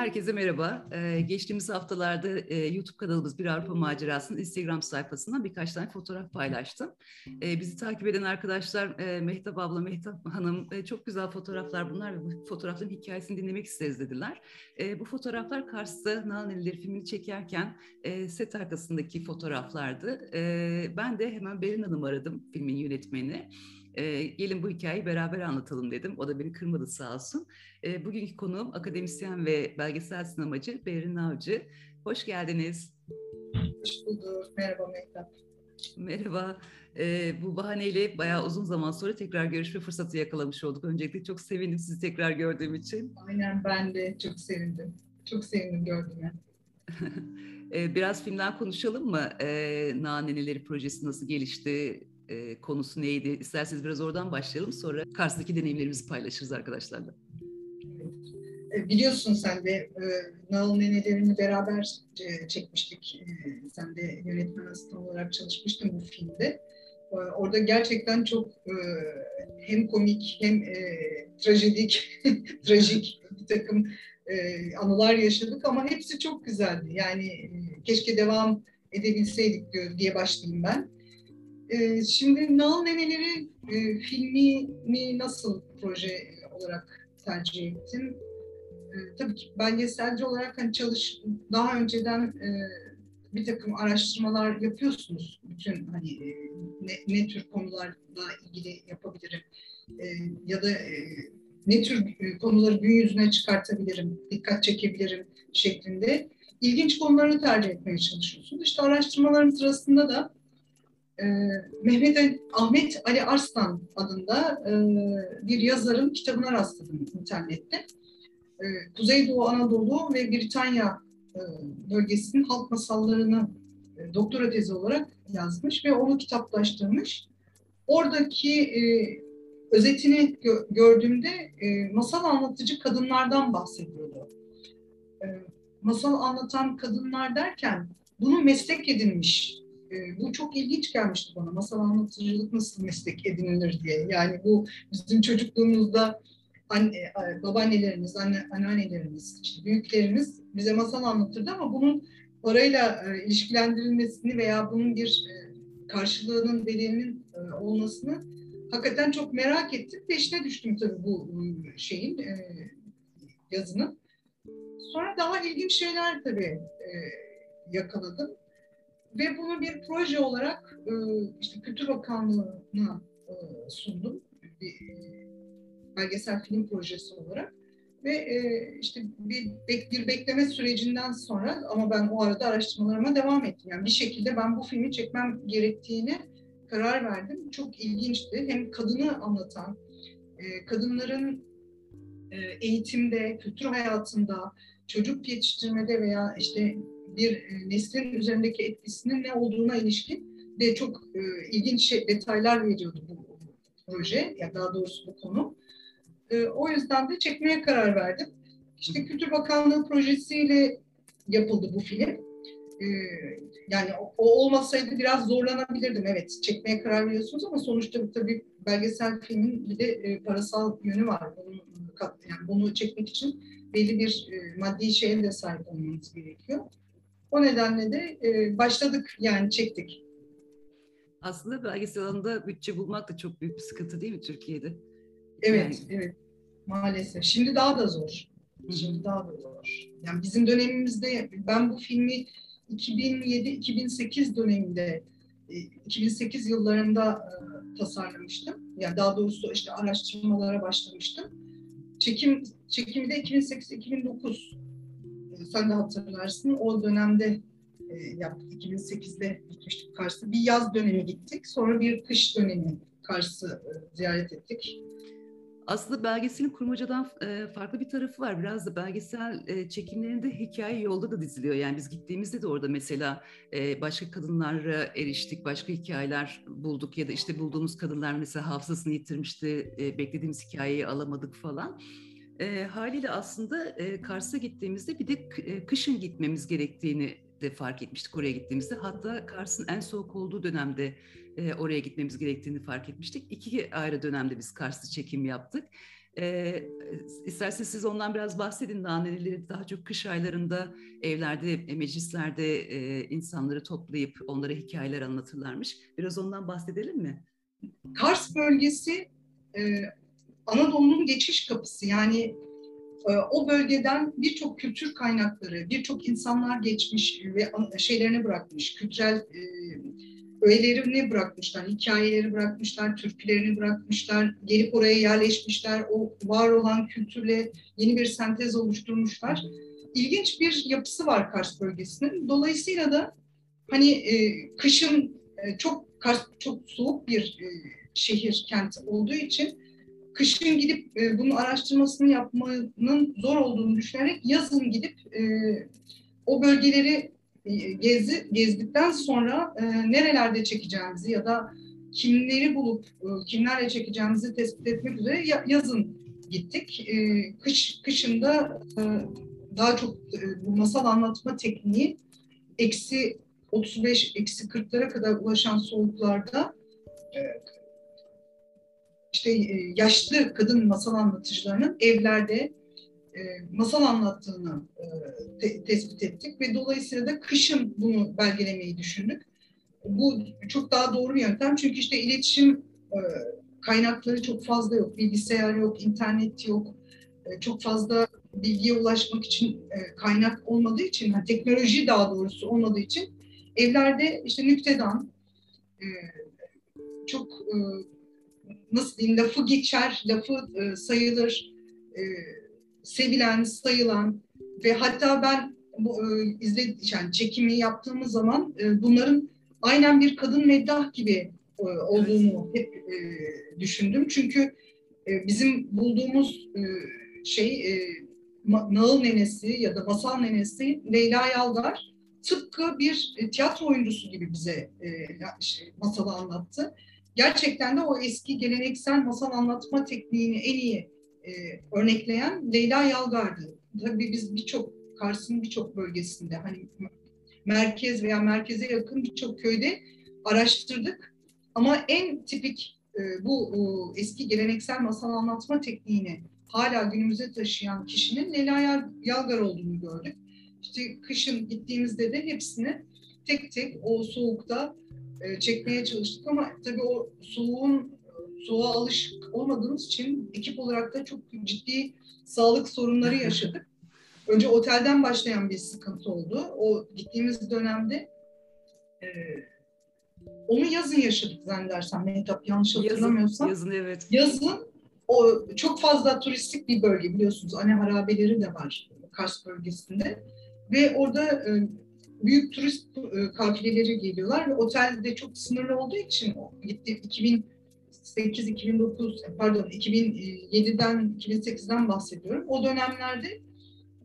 Herkese merhaba. Ee, geçtiğimiz haftalarda e, YouTube kanalımız Bir Avrupa Macerası'nın Instagram sayfasından birkaç tane fotoğraf paylaştım. E, bizi takip eden arkadaşlar e, Mehtap abla, Mehtap hanım e, çok güzel fotoğraflar bunlar ve bu fotoğrafların hikayesini dinlemek isteriz dediler. E, bu fotoğraflar Kars'ta Naneliler filmini çekerken e, set arkasındaki fotoğraflardı. E, ben de hemen Berin Hanım aradım filmin yönetmeni. E, gelin bu hikayeyi beraber anlatalım dedim. O da beni kırmadı sağ olsun. E, bugünkü konuğum akademisyen ve belgesel sinemacı Berin Avcı. Hoş geldiniz. Hoş bulduk. Merhaba Mehtap. Merhaba. E, bu bahaneyle bayağı uzun zaman sonra tekrar görüşme fırsatı yakalamış olduk. Öncelikle çok sevindim sizi tekrar gördüğüm için. Aynen ben de çok sevindim. Çok sevindim gördüğüme. Biraz filmden konuşalım mı? E, Naneneleri projesi nasıl gelişti? E, konusu neydi? İsterseniz biraz oradan başlayalım. Sonra Kars'taki deneyimlerimizi paylaşırız arkadaşlarla. E, biliyorsun sen de e, Nal Nenelerini beraber e, çekmiştik. E, sen de yönetmen asistan olarak çalışmıştın bu filmde. Orada gerçekten çok hem komik hem e, trajedik, trajik bir takım anılar yaşadık ama hepsi çok güzeldi. Yani keşke devam edebilseydik diye başlayayım ben. E, şimdi Nal Neneleri e, filmini nasıl proje olarak tercih ettim? E, tabii ki belgeselci olarak hani çalış daha önceden e, bir takım araştırmalar yapıyorsunuz. Bütün hani e, ne, ne tür konularla ilgili yapabilirim e, ya da e, ne tür e, konuları gün yüzüne çıkartabilirim, dikkat çekebilirim şeklinde ilginç konuları tercih etmeye çalışıyorsunuz. İşte araştırmaların sırasında da e, Mehmet Ahmet Ali Arslan adında e, bir yazarın kitabına rastladım internette. E, Kuzeydoğu Anadolu ve Britanya e, bölgesinin halk masallarını e, doktora tezi olarak yazmış ve onu kitaplaştırmış. Oradaki e, özetini gö- gördüğümde masal anlatıcı kadınlardan bahsediyordu. Masal anlatan kadınlar derken bunu meslek edinmiş e, bu çok ilginç gelmişti bana. Masal anlatıcılık nasıl meslek edinilir diye. Yani bu bizim çocukluğumuzda anne, e, babaannelerimiz, anne, anneannelerimiz, işte büyüklerimiz bize masal anlatırdı ama bunun parayla e, ilişkilendirilmesini veya bunun bir e, karşılığının bedelinin olmasını hakikaten çok merak ettim. Peşine düştüm tabii bu şeyin, yazının. Sonra daha ilginç şeyler tabii yakaladım ve bunu bir proje olarak e, işte Kültür Bakanlığı'na e, sundum. Bir e, belgesel film projesi olarak. Ve işte bir, bir bekleme sürecinden sonra ama ben o arada araştırmalarıma devam ettim. Yani bir şekilde ben bu filmi çekmem gerektiğini karar verdim. Çok ilginçti. Hem kadını anlatan, kadınların eğitimde, kültür hayatında, çocuk yetiştirmede veya işte bir e, neslin üzerindeki etkisinin ne olduğuna ilişkin de çok e, ilginç şey, detaylar veriyordu bu proje, ya daha doğrusu bu konu. E, o yüzden de çekmeye karar verdim. İşte Kültür Bakanlığı projesiyle yapıldı bu film. Yani o, olmasaydı biraz zorlanabilirdim. Evet, çekmeye karar veriyorsunuz ama sonuçta tabii belgesel filmin bir de parasal yönü var. Bunu, yani bunu çekmek için belli bir maddi şeye de sahip olmanız gerekiyor. O nedenle de e, başladık yani çektik. Aslında belgesel alanında bütçe bulmak da çok büyük bir sıkıntı değil mi Türkiye'de? Evet, yani... evet. Maalesef. Şimdi daha da zor. Şimdi daha da zor. Yani bizim dönemimizde ben bu filmi 2007-2008 döneminde 2008 e, yıllarında e, tasarlamıştım. Yani daha doğrusu işte araştırmalara başlamıştım. Çekim çekimi de 2008-2009 sen de hatırlarsın o dönemde e, yaptık. 2008'de gitmiştik Kars'a. Bir yaz dönemi gittik. Sonra bir kış dönemi Kars'ı e, ziyaret ettik. Aslında belgeselin kurmacadan e, farklı bir tarafı var. Biraz da belgesel e, çekimlerinde hikaye yolda da diziliyor. Yani biz gittiğimizde de orada mesela e, başka kadınlara eriştik, başka hikayeler bulduk ya da işte bulduğumuz kadınlar mesela hafızasını yitirmişti, beklediğimiz hikayeyi alamadık falan. E, haliyle aslında e, Kars'a gittiğimizde bir de e, kışın gitmemiz gerektiğini de fark etmiştik oraya gittiğimizde. Hatta Kars'ın en soğuk olduğu dönemde e, oraya gitmemiz gerektiğini fark etmiştik. İki ayrı dönemde biz Kars'ta çekim yaptık. E, isterseniz siz ondan biraz bahsedin. Naneleri daha çok kış aylarında evlerde, e, meclislerde e, insanları toplayıp onlara hikayeler anlatırlarmış. Biraz ondan bahsedelim mi? Kars bölgesi e, Anadolu'nun geçiş kapısı. Yani e, o bölgeden birçok kültür kaynakları, birçok insanlar geçmiş ve şeylerini bırakmış. Kültürel e, öğelerini bırakmışlar, hikayeleri bırakmışlar, türkülerini bırakmışlar, gelip oraya yerleşmişler, o var olan kültürle yeni bir sentez oluşturmuşlar. İlginç bir yapısı var Kars bölgesinin. Dolayısıyla da hani e, kışın e, çok Kars çok soğuk bir e, şehir, kent olduğu için kışın gidip e, bunun araştırmasını yapmanın zor olduğunu düşünerek yazın gidip e, o bölgeleri e, gezi, gezdikten sonra e, nerelerde çekeceğimizi ya da kimleri bulup e, kimlerle çekeceğimizi tespit etmek üzere yazın gittik. E, kış kışında e, daha çok e, bu masal anlatma tekniği eksi 35 eksi 40'lara kadar ulaşan soğuklarda e, işte e, yaşlı kadın masal anlatıcılarının evlerde e, masal anlattığını e, te, tespit ettik ve dolayısıyla da kışın bunu belgelemeyi düşündük. Bu çok daha doğru bir yöntem çünkü işte iletişim kaynakları çok fazla yok. Bilgisayar yok, internet yok. Çok fazla bilgiye ulaşmak için kaynak olmadığı için, yani teknoloji daha doğrusu olmadığı için evlerde işte nüktedan e, çok nasıl diyeyim lafı geçer, lafı e, sayılır, e, sevilen, sayılan ve hatta ben bu e, izle, yani çekimi yaptığımız zaman e, bunların aynen bir kadın meddah gibi e, olduğunu hep e, düşündüm. Çünkü e, bizim bulduğumuz e, şey e, Nağıl Nenesi ya da Masal Nenesi Leyla Yalgar tıpkı bir e, tiyatro oyuncusu gibi bize e, şey, masalı anlattı. Gerçekten de o eski geleneksel masal anlatma tekniğini en iyi e, örnekleyen Leyla Yalgar'dı. Tabii biz birçok Kars'ın birçok bölgesinde hani merkez veya merkeze yakın birçok köyde araştırdık. Ama en tipik e, bu e, eski geleneksel masal anlatma tekniğini hala günümüze taşıyan kişinin Leyla Yalgar olduğunu gördük. İşte kışın gittiğimizde de hepsini tek tek o soğukta e, çekmeye çalıştık ama tabii o soğuğun soğuğa alışık olmadığımız için ekip olarak da çok ciddi sağlık sorunları yaşadık. Önce otelden başlayan bir sıkıntı oldu. O gittiğimiz dönemde e, onu yazın yaşadık zannedersem Mehtap yanlış hatırlamıyorsam. Yazın, yazın evet. Yazın o çok fazla turistik bir bölge biliyorsunuz. Anne harabeleri de var Kars bölgesinde. Ve orada e, büyük turist e, kafileleri geliyorlar ve otelde çok sınırlı olduğu için gitti 2008 2009 pardon 2007'den 2008'den bahsediyorum. O dönemlerde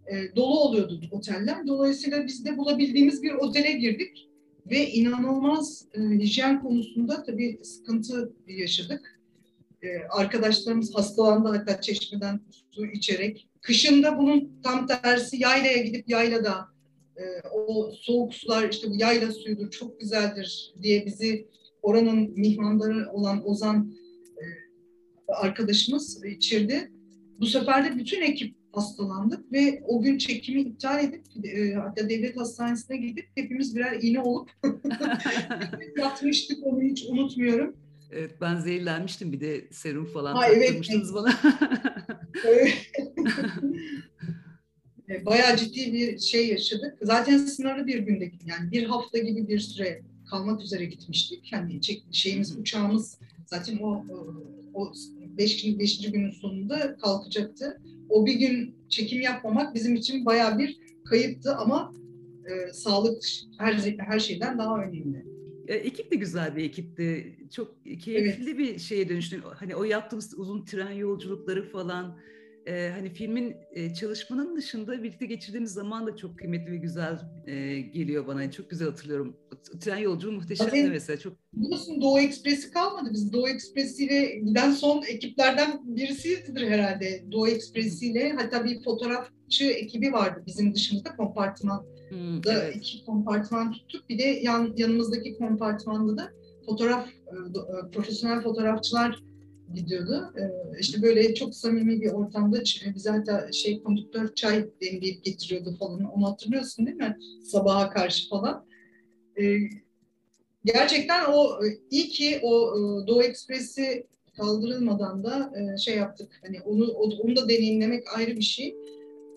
e, dolu oluyordu oteller. Dolayısıyla biz de bulabildiğimiz bir otele girdik ve inanılmaz e, hijyen konusunda tabii sıkıntı yaşadık. Arkadaşlarımız hastalandı hatta çeşmeden su içerek. Kışında bunun tam tersi yaylaya gidip yaylada e, o soğuk sular işte bu yayla suyudur çok güzeldir diye bizi oranın mihmanları olan Ozan e, arkadaşımız içirdi. Bu sefer de bütün ekip hastalandık ve o gün çekimi iptal edip e, hatta devlet hastanesine gidip hepimiz birer iğne olup yatmıştık onu hiç unutmuyorum. Evet ben zehirlenmiştim bir de serum falan ha, evet, evet. bana. E, bayağı ciddi bir şey yaşadık. Zaten sınırlı bir günde yani bir hafta gibi bir süre kalmak üzere gitmiştik. Yani şeyimiz uçağımız zaten o o beş, beşinci günün sonunda kalkacaktı. O bir gün çekim yapmamak bizim için bayağı bir kayıptı ama e, sağlık her her şeyden daha önemli. E, ekip de güzel bir ekipti. Çok keyifli evet. bir şeye dönüştü. Hani o yaptığımız uzun tren yolculukları falan e, hani filmin e, çalışmanın dışında birlikte geçirdiğimiz zaman da çok kıymetli ve güzel e, geliyor bana. çok güzel hatırlıyorum. Tren yolculuğu muhteşemdi mesela. Çok... Biliyorsun Doğu Ekspresi kalmadı. Biz Doğu Ekspresi ile giden son ekiplerden birisiydidir herhalde. Doğu Ekspresi ile hatta bir fotoğrafçı ekibi vardı bizim dışımızda kompartmanda hmm, evet. iki kompartman tuttuk. Bir de yan, yanımızdaki kompartmanda da fotoğraf, e, profesyonel fotoğrafçılar gidiyordu. E, işte böyle çok samimi bir ortamda bize hatta şey kondüktör çay demleyip getiriyordu falan. Onu hatırlıyorsun değil mi? Sabaha karşı falan. E, gerçekten o iyi ki o e, Doğu Ekspresi kaldırılmadan da e, şey yaptık. Hani onu onu da deneyimlemek ayrı bir şey.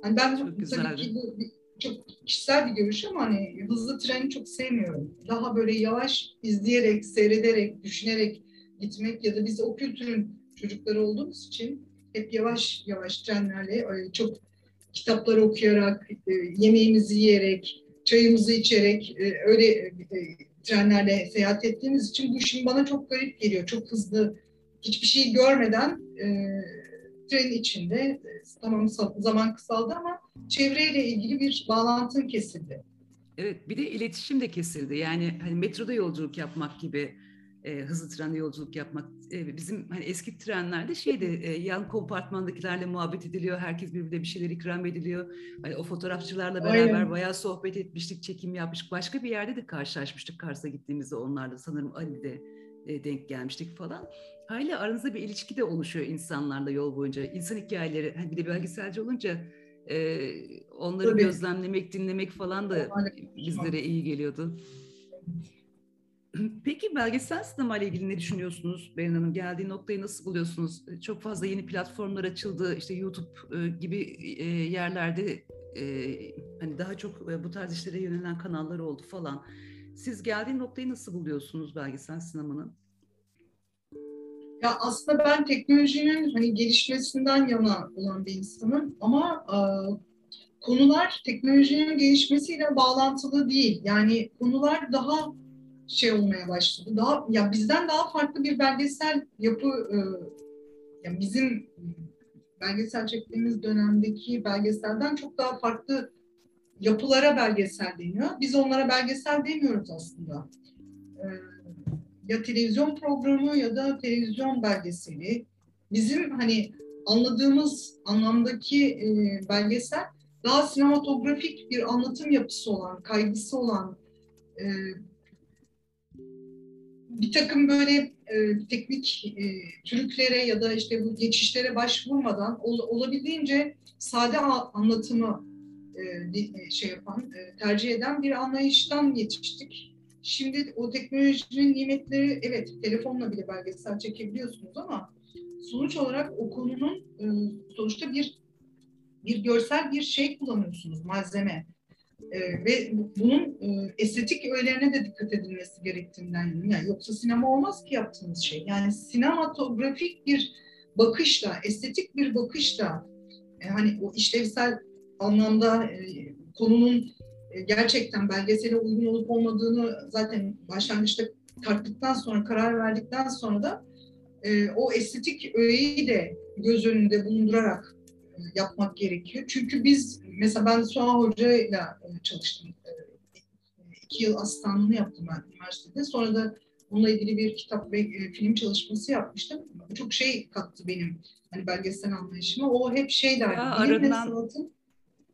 Yani ben çok tabii ki bu çok kişisel bir görüş ama hani hızlı treni çok sevmiyorum. Daha böyle yavaş izleyerek, seyrederek, düşünerek gitmek ya da biz o kültürün çocukları olduğumuz için hep yavaş yavaş trenlerle e, çok kitaplar okuyarak, e, yemeğimizi yiyerek, çayımızı içerek öyle trenlerle seyahat ettiğimiz için bu şimdi bana çok garip geliyor. Çok hızlı, hiçbir şey görmeden e, trenin içinde e, tamam zaman kısaldı ama çevreyle ilgili bir bağlantın kesildi. Evet, bir de iletişim de kesildi. Yani hani metroda yolculuk yapmak gibi e, hızlı trende yolculuk yapmak. E, bizim hani eski trenlerde şeydi e, yan kompartmandakilerle muhabbet ediliyor. Herkes birbirine bir şeyler ikram ediliyor. Hani o fotoğrafçılarla beraber Aynen. bayağı sohbet etmiştik, çekim yapmıştık. Başka bir yerde de karşılaşmıştık Kars'a gittiğimizde onlarla. Sanırım Ali'de e, denk gelmiştik falan. Hala aranızda bir ilişki de oluşuyor insanlarla yol boyunca. İnsan hikayeleri, hani bir de belgeselci olunca e, onları Tabii. gözlemlemek, dinlemek falan da bizlere iyi geliyordu. Peki belgesel sinema ile ilgili ne düşünüyorsunuz Berin Hanım? Geldiği noktayı nasıl buluyorsunuz? Çok fazla yeni platformlar açıldı. İşte YouTube e, gibi e, yerlerde e, hani daha çok bu tarz işlere yönelen kanallar oldu falan. Siz geldiği noktayı nasıl buluyorsunuz belgesel sinemanın? Ya aslında ben teknolojinin hani gelişmesinden yana olan bir insanım ama e, konular teknolojinin gelişmesiyle bağlantılı değil. Yani konular daha şey olmaya başladı. Daha ya bizden daha farklı bir belgesel yapı e, ya bizim belgesel çektiğimiz dönemdeki belgeselden çok daha farklı yapılara belgesel deniyor. Biz onlara belgesel demiyoruz aslında. E, ya televizyon programı ya da televizyon belgeseli. Bizim hani anladığımız anlamdaki e, belgesel daha sinematografik bir anlatım yapısı olan, kaygısı olan, e, bir takım böyle e, teknik e, trüklere ya da işte bu geçişlere başvurmadan ol, olabildiğince sade anlatımı e, e, şey yapan, e, tercih eden bir anlayıştan yetiştik. Şimdi o teknolojinin nimetleri evet telefonla bile belgesel çekebiliyorsunuz ama sonuç olarak o e, sonuçta bir bir görsel bir şey kullanıyorsunuz malzeme. E, ve bunun e, estetik öğelerine de dikkat edilmesi gerektiğinden yani yoksa sinema olmaz ki yaptığınız şey. Yani sinematografik bir bakışla, estetik bir bakışla e, hani o işlevsel anlamda e, konunun e, gerçekten belgesele uygun olup olmadığını zaten başlangıçta tarttıktan sonra karar verdikten sonra da e, o estetik öğeyi de göz önünde bulundurarak yapmak gerekiyor. Çünkü biz mesela ben Suha Hoca ile çalıştım. E, iki yıl asistanlığını yaptım ben üniversitede. Sonra da bununla ilgili bir kitap ve e, film çalışması yapmıştım. Çok şey kattı benim hani belgesel anlayışıma. O hep şey derdi. Ya, bilimle sanatın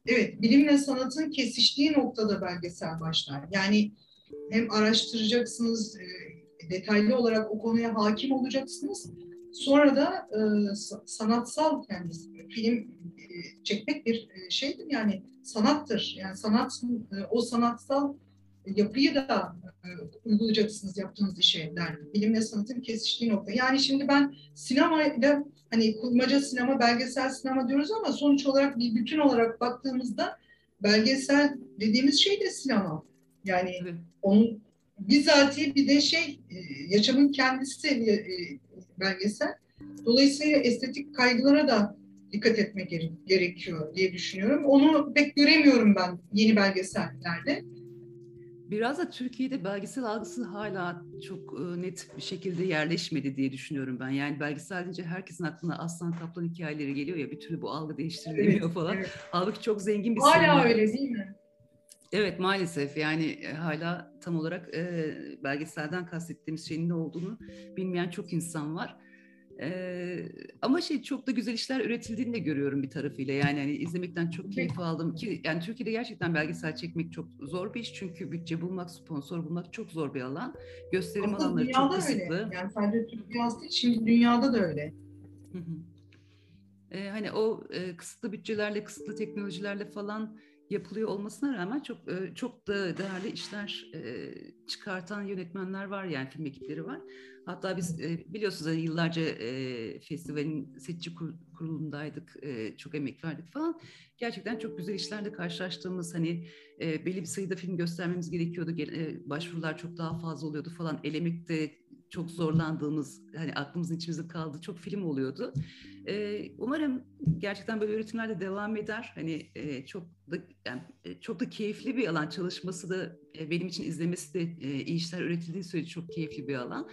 Evet, bilimle sanatın kesiştiği noktada belgesel başlar. Yani hem araştıracaksınız, detaylı olarak o konuya hakim olacaksınız. Sonra da sanatsal yani film çekmek bir şeydir yani sanattır. Yani sanat o sanatsal yapıyı da uygulayacaksınız yaptığınız işe derdi. Bilimle sanatın kesiştiği nokta. Yani şimdi ben sinemayla hani kurmaca sinema, belgesel sinema diyoruz ama sonuç olarak bir bütün olarak baktığımızda belgesel dediğimiz şey de sinema. Yani evet. onun bizatihi bir de şey yaşamın kendisi belgesel. Dolayısıyla estetik kaygılara da dikkat etmek gerekiyor diye düşünüyorum. Onu pek göremiyorum ben yeni belgesellerde. Biraz da Türkiye'de belgesel algısı hala çok e, net bir şekilde yerleşmedi diye düşünüyorum ben. Yani belgesel deyince herkesin aklına aslan kaplan hikayeleri geliyor ya bir türlü bu algı değiştirilemiyor evet, falan. Evet. Halbuki çok zengin bir Hala sinema. öyle değil mi? Evet maalesef yani e, hala tam olarak e, belgeselden kastettiğimiz şeyin ne olduğunu bilmeyen çok insan var. Ee, ama şey çok da güzel işler üretildiğini de görüyorum bir tarafıyla. Yani hani izlemekten çok keyif aldım ki yani Türkiye'de gerçekten belgesel çekmek çok zor bir iş çünkü bütçe bulmak, sponsor bulmak çok zor bir alan. Gösterim Aslında alanları çok kısıtlı. Öyle. Yani sadece Türkiye'de değil, şimdi dünyada da öyle. Ee, hani o e, kısıtlı bütçelerle, kısıtlı teknolojilerle falan yapılıyor olmasına rağmen çok e, çok da değerli işler e, çıkartan yönetmenler var yani film ekipleri var. Hatta biz e, biliyorsunuz hani yıllarca festivalin seçici kurulundaydık, çok emek verdik falan. Gerçekten çok güzel işlerle karşılaştığımız hani belli bir sayıda film göstermemiz gerekiyordu. Başvurular çok daha fazla oluyordu falan. Elemekte çok zorlandığımız, hani aklımızın içimizde kaldığı çok film oluyordu. E, umarım gerçekten böyle üretimler de devam eder. Hani e, çok da yani, e, çok da keyifli bir alan. Çalışması da e, benim için izlemesi de e, iyi işler üretildiği sürece çok keyifli bir alan.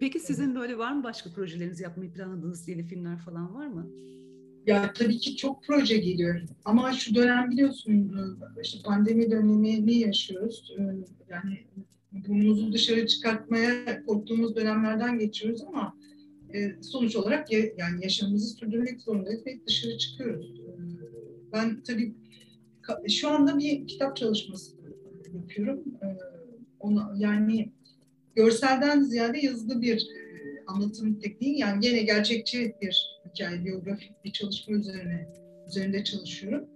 Peki sizin böyle var mı başka projeleriniz yapmayı planladığınız yeni filmler falan var mı? Ya tabii ki çok proje geliyor. Ama şu dönem biliyorsun işte pandemi dönemini yaşıyoruz. Yani burnumuzu dışarı çıkartmaya korktuğumuz dönemlerden geçiyoruz ama e, sonuç olarak ya, yani yaşamımızı sürdürmek zorundayız ve dışarı çıkıyoruz. E, ben tabii şu anda bir kitap çalışması yapıyorum. E, ona, yani görselden ziyade yazılı bir e, anlatım tekniği yani yine gerçekçi bir hikaye, biyografik bir çalışma üzerine üzerinde çalışıyorum.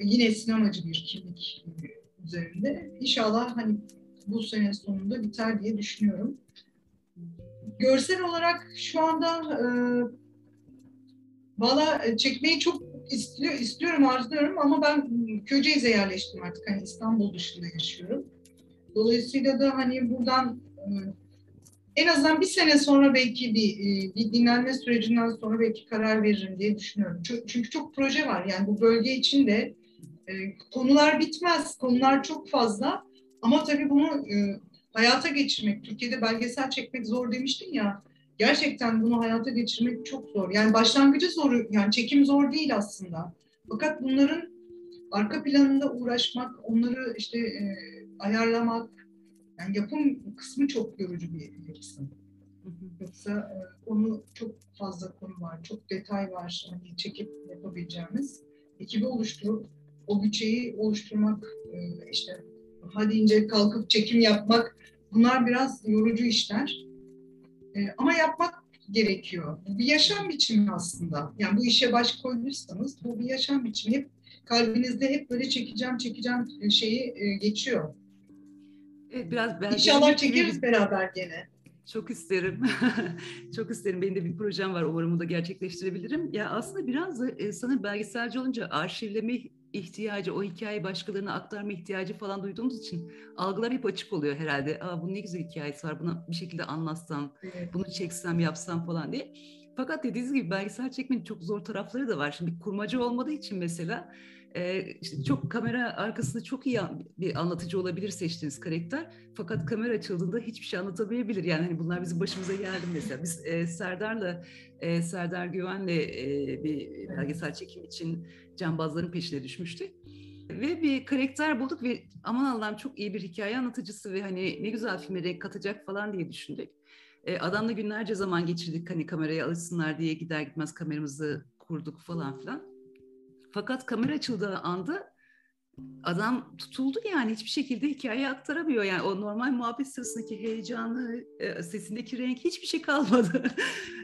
Yine sinemacı bir kimlik üzerinde. İnşallah hani bu sene sonunda biter diye düşünüyorum. Görsel olarak şu anda e, valla çekmeyi çok istiyor, istiyorum, arzuluyorum ama ben Köyceğiz'e yerleştim artık. Hani İstanbul dışında yaşıyorum. Dolayısıyla da hani buradan e, en azından bir sene sonra belki bir, e, bir dinlenme sürecinden sonra belki karar veririm diye düşünüyorum. Çünkü çok proje var. Yani bu bölge için de e, konular bitmez. Konular çok fazla. Ama tabii bunu e, hayata geçirmek, Türkiye'de belgesel çekmek zor demiştin ya. Gerçekten bunu hayata geçirmek çok zor. Yani başlangıcı zor, yani çekim zor değil aslında. Fakat bunların arka planında uğraşmak, onları işte e, ayarlamak, yani yapım kısmı çok yorucu bir kısım. Yoksa e, konu çok fazla konu var, çok detay var hani çekip yapabileceğimiz. Ekibi oluşturup o bütçeyi oluşturmak, e, işte hadi ince kalkıp çekim yapmak bunlar biraz yorucu işler. E, ama yapmak gerekiyor. Bu bir yaşam biçimi aslında. Yani bu işe baş koyduysanız bu bir yaşam biçimi. Hep kalbinizde hep böyle çekeceğim çekeceğim şeyi e, geçiyor. Evet, biraz İnşallah çekeriz beraber gene. Çok isterim. Çok isterim. Benim de bir projem var. Umarım onu da gerçekleştirebilirim. Ya aslında biraz da e, sana belgeselci olunca arşivleme ihtiyacı, o hikayeyi başkalarına aktarma ihtiyacı falan duyduğumuz için algılar hep açık oluyor herhalde. Aa bunun ne güzel hikayesi var, bunu bir şekilde anlatsam, evet. bunu çeksem, yapsam falan diye. Fakat dediğiniz gibi belgesel çekmenin çok zor tarafları da var. Şimdi bir kurmacı olmadığı için mesela e, işte çok kamera arkasında çok iyi bir anlatıcı olabilir seçtiğiniz karakter. Fakat kamera açıldığında hiçbir şey anlatamayabilir. Yani hani bunlar bizim başımıza geldi mesela. Biz e, Serdar'la, e, Serdar Güven'le e, bir belgesel çekim için cambazların peşine düşmüştük. Ve bir karakter bulduk ve aman Allah'ım çok iyi bir hikaye anlatıcısı ve hani ne güzel filme renk katacak falan diye düşündük. E, adamla günlerce zaman geçirdik hani kameraya alışsınlar diye gider gitmez kameramızı kurduk falan filan. Fakat kamera açıldığı anda adam tutuldu yani hiçbir şekilde hikayeyi aktaramıyor. Yani o normal muhabbet sırasındaki heyecanı, e, sesindeki renk hiçbir şey kalmadı.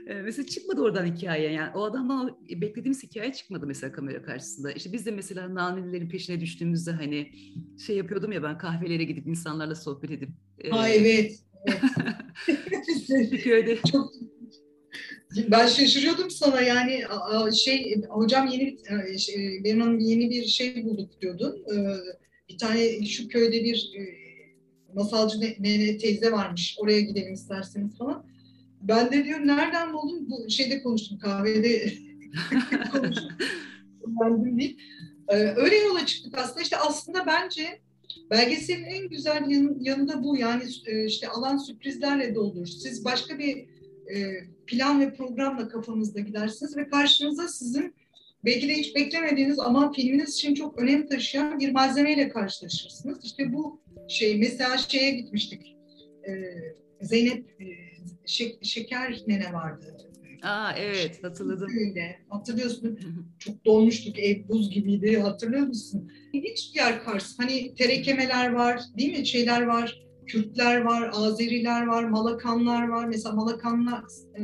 E, mesela çıkmadı oradan hikaye yani. O adamdan o beklediğimiz hikaye çıkmadı mesela kamera karşısında. İşte biz de mesela nanelilerin peşine düştüğümüzde hani şey yapıyordum ya ben kahvelere gidip insanlarla sohbet edip. Ha e, evet. evet. köyde. Çok ben şaşırıyordum sana yani şey hocam yeni e, şey, benim hanım yeni bir şey bulduk diyordun. Ee, bir tane şu köyde bir e, masalcı nene teyze varmış. Oraya gidelim isterseniz falan. Ben de diyorum nereden buldun? Bu şeyde konuştum kahvede konuştum. Öğrendim. Ee, öyle yola çıktık aslında. İşte aslında bence belgeselin en güzel yanında bu. Yani e, işte alan sürprizlerle doldur. Siz başka bir e, plan ve programla kafanızda gidersiniz ve karşınıza sizin belki de hiç beklemediğiniz ama filminiz için çok önem taşıyan bir malzemeyle karşılaşırsınız. İşte bu şey mesela şeye gitmiştik. E, Zeynep e, Şeker Nene vardı. Aa evet hatırladım. Köyünde. Hatırlıyorsun. Çok dolmuştuk. Ev buz gibiydi. Hatırlıyor musun? Hiç yer Kars. Hani terekemeler var. Değil mi? Şeyler var. Kürtler var. Azeriler var. Malakanlar var. Mesela Malakanlar e,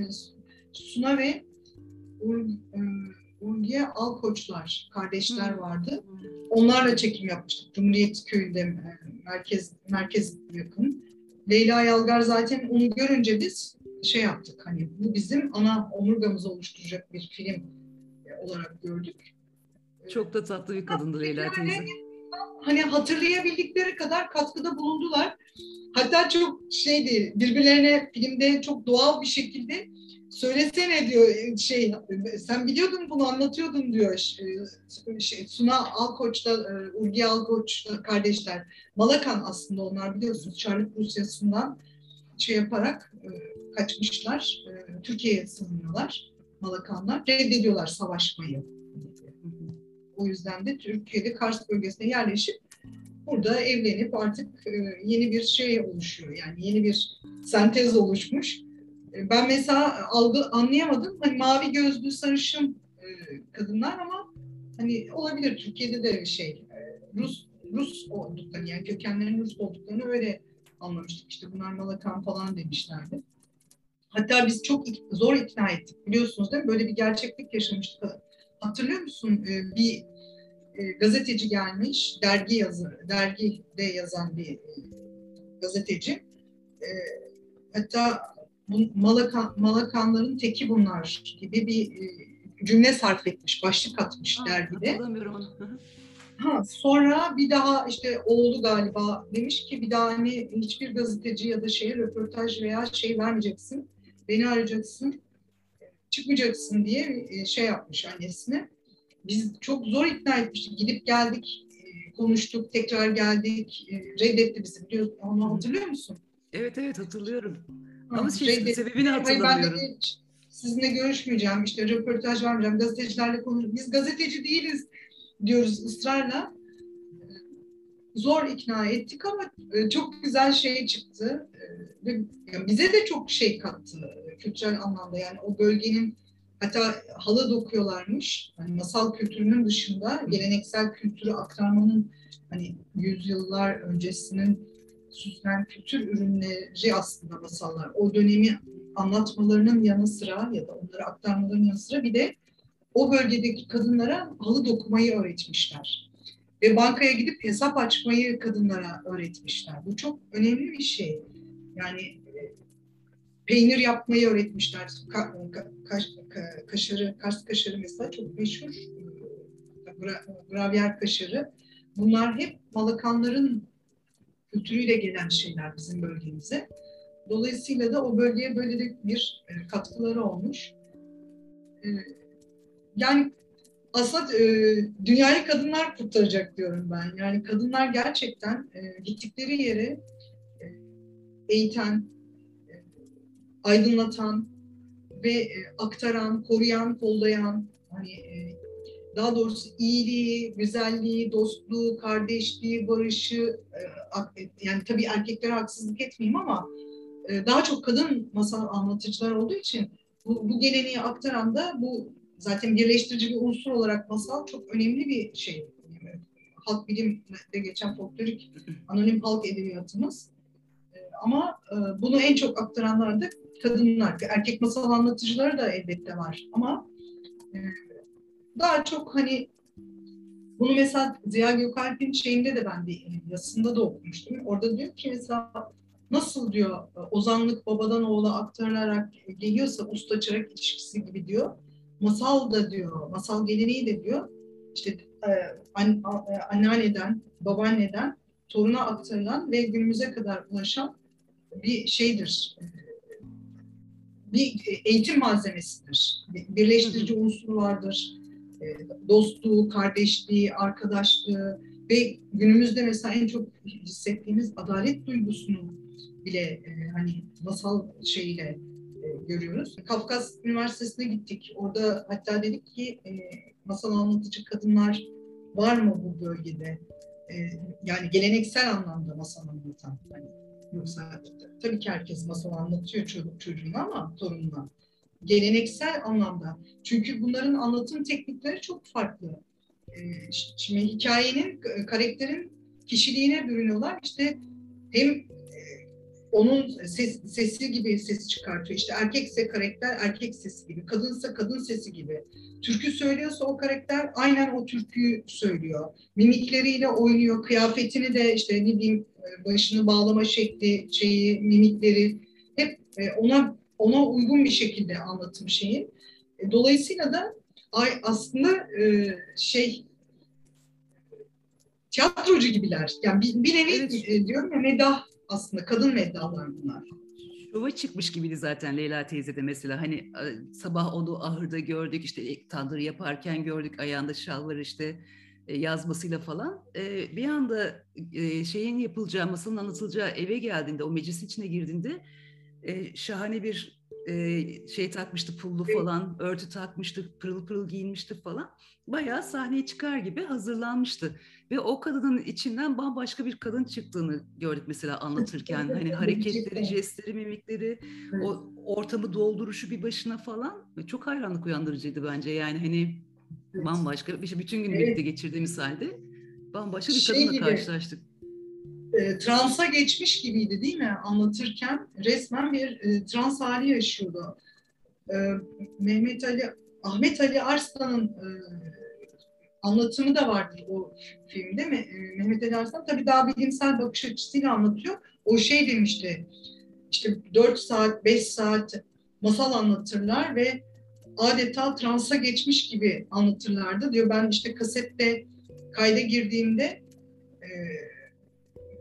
Suna ve Ur, e, Alkoçlar kardeşler vardı. Onlarla çekim yapmıştık. Cumhuriyet Köyü'nde e, merkez merkez yakın. Leyla Yalgar zaten onu görünce biz şey yaptık. Hani bu bizim ana omurgamızı oluşturacak bir film olarak gördük. Çok da tatlı bir kadındır Leyla teyze. Hani hatırlayabildikleri kadar katkıda bulundular. Hatta çok şeydi birbirlerine filmde çok doğal bir şekilde söylesene diyor şey sen biliyordun bunu anlatıyordun diyor şey, Suna Alkoç'ta Urgi Alkoç kardeşler. Malakan aslında onlar biliyorsunuz Çarlık Rusyası'ndan şey yaparak kaçmışlar Türkiye'ye sığınıyorlar Malakanlar reddediyorlar savaşmayı. O yüzden de Türkiye'de Kars bölgesine yerleşip burada evlenip artık yeni bir şey oluşuyor yani yeni bir sentez oluşmuş ben mesela algı anlayamadım. Hani mavi gözlü sarışın e, kadınlar ama hani olabilir Türkiye'de de şey e, Rus Rus olduklarını yani kökenlerinin Rus olduklarını öyle anlamıştık. İşte bunlar Malakan falan demişlerdi. Hatta biz çok zor ikna ettik biliyorsunuz değil mi? Böyle bir gerçeklik yaşamıştık. Hatırlıyor musun? E, gazeteci gelmiş, dergi yazı, dergide yazan bir gazeteci. Hatta bu Malakan, Malakanların teki bunlar gibi bir e, cümle sarf etmiş, başlık atmış ha, dergide. Hatırlamıyorum onu. Ha, sonra bir daha işte oğlu galiba demiş ki bir daha hani hiçbir gazeteci ya da şeye röportaj veya şey vermeyeceksin. Beni arayacaksın. Çıkmayacaksın diye e, şey yapmış annesine. Biz çok zor ikna etmiştik. Gidip geldik, e, konuştuk, tekrar geldik. Reddetti bizi. Biliyorsun, onu hatırlıyor musun? Evet evet hatırlıyorum. Ama şey, şey sebebini hatırlamıyorum. Ben de sizinle görüşmeyeceğim, işte röportaj vermeyeceğim, gazetecilerle konuşacağım. Biz gazeteci değiliz diyoruz ısrarla. Zor ikna ettik ama e, çok güzel şey çıktı. E, ve bize de çok şey kattı kültürel anlamda. Yani o bölgenin hatta halı dokuyorlarmış. Hani masal kültürünün dışında geleneksel kültürü aktarmanın hani yüzyıllar öncesinin süslen kültür ürünleri aslında masallar. O dönemi anlatmalarının yanı sıra ya da onları aktarmalarının yanı sıra bir de o bölgedeki kadınlara halı dokumayı öğretmişler. Ve bankaya gidip hesap açmayı kadınlara öğretmişler. Bu çok önemli bir şey. Yani peynir yapmayı öğretmişler. Ka, ka, kaş, ka, kaşarı, Kars kaşarı mesela çok meşhur. E, gravyer kaşarı. Bunlar hep Malakanların kültürüyle gelen şeyler bizim bölgemize. Dolayısıyla da o bölgeye böyle bir e, katkıları olmuş. E, yani aslında dünyayı kadınlar kurtaracak diyorum ben. Yani kadınlar gerçekten gittikleri yere eğiten, aydınlatan ve aktaran, koruyan, kollayan, hani daha doğrusu iyiliği, güzelliği, dostluğu, kardeşliği, barışı e, yani tabii erkeklere haksızlık etmeyeyim ama e, daha çok kadın masal anlatıcılar olduğu için bu, bu geleneği aktaran da bu zaten birleştirici bir unsur olarak masal çok önemli bir şey. Halk bilimde geçen folklorik anonim halk edebiyatımız. E, ama bunu en çok aktaranlar da kadınlar. Erkek masal anlatıcıları da elbette var ama daha çok hani bunu mesela Ziya Gökalp'in şeyinde de ben de yazısında da okumuştum. Orada diyor ki mesela nasıl diyor ozanlık babadan oğula aktarılarak geliyorsa usta çırak ilişkisi gibi diyor. Masal da diyor, masal geleneği de diyor. İşte e, an, e, anneanneden, babaanneden toruna aktarılan ve günümüze kadar ulaşan bir şeydir. E, bir eğitim malzemesidir. Birleştirici unsuru vardır e, dostluğu, kardeşliği, arkadaşlığı ve günümüzde mesela en çok hissettiğimiz adalet duygusunu bile e, hani masal şeyiyle e, görüyoruz. Kafkas Üniversitesi'ne gittik. Orada hatta dedik ki masal anlatıcı kadınlar var mı bu bölgede? yani geleneksel anlamda masal anlatan. Hani yoksa tabii ki herkes masal anlatıyor çocuk çocuğuna ama torununa. geleneksel anlamda. Çünkü bunların anlatım teknikleri çok farklı. E, şimdi hikayenin, karakterin kişiliğine bürünüyorlar. İşte hem onun ses, sesi gibi sesi çıkartıyor. İşte erkekse karakter erkek sesi gibi, kadınsa kadın sesi gibi. Türkü söylüyorsa o karakter aynen o türküyü söylüyor. Mimikleriyle oynuyor, kıyafetini de işte ne diyeyim e, başını bağlama şekli, şeyi, mimikleri hep e, ona ona uygun bir şekilde anlatım şeyi. Dolayısıyla da ay aslında şey tiyatrocu gibiler. Yani bir, bir nevi evet. E, diyorum ya medah aslında kadın meddahlar bunlar. Şova çıkmış gibiydi zaten Leyla teyze de mesela hani e, sabah onu ahırda gördük işte tandır yaparken gördük ayağında şal var işte e, yazmasıyla falan. Bir anda şeyin yapılacağı, masanın anlatılacağı eve geldiğinde, o meclisin içine girdiğinde şahane bir şey takmıştı pullu falan, örtü takmıştı, pırıl pırıl giyinmişti falan. Bayağı sahneye çıkar gibi hazırlanmıştı. Ve o kadının içinden bambaşka bir kadın çıktığını gördük mesela anlatırken. hani hareketleri, jestleri, mimikleri, evet. o ortamı dolduruşu bir başına falan çok hayranlık uyandırıcıydı bence. Yani hani evet. bambaşka, işte bütün gün evet. birlikte geçirdiğimiz halde bambaşka bir şey kadınla gibi, karşılaştık. E, transa geçmiş gibiydi değil mi? Anlatırken resmen bir e, trans hali yaşıyordu. E, Mehmet Ali, Ahmet Ali Arslan'ın e, anlatımı da vardır o filmde mi? Ee, Mehmet Ali Arslan tabii daha bilimsel bakış açısıyla anlatıyor. O şey demişti, işte 4 saat, 5 saat masal anlatırlar ve adeta transa geçmiş gibi anlatırlardı. Diyor ben işte kasette kayda girdiğimde e,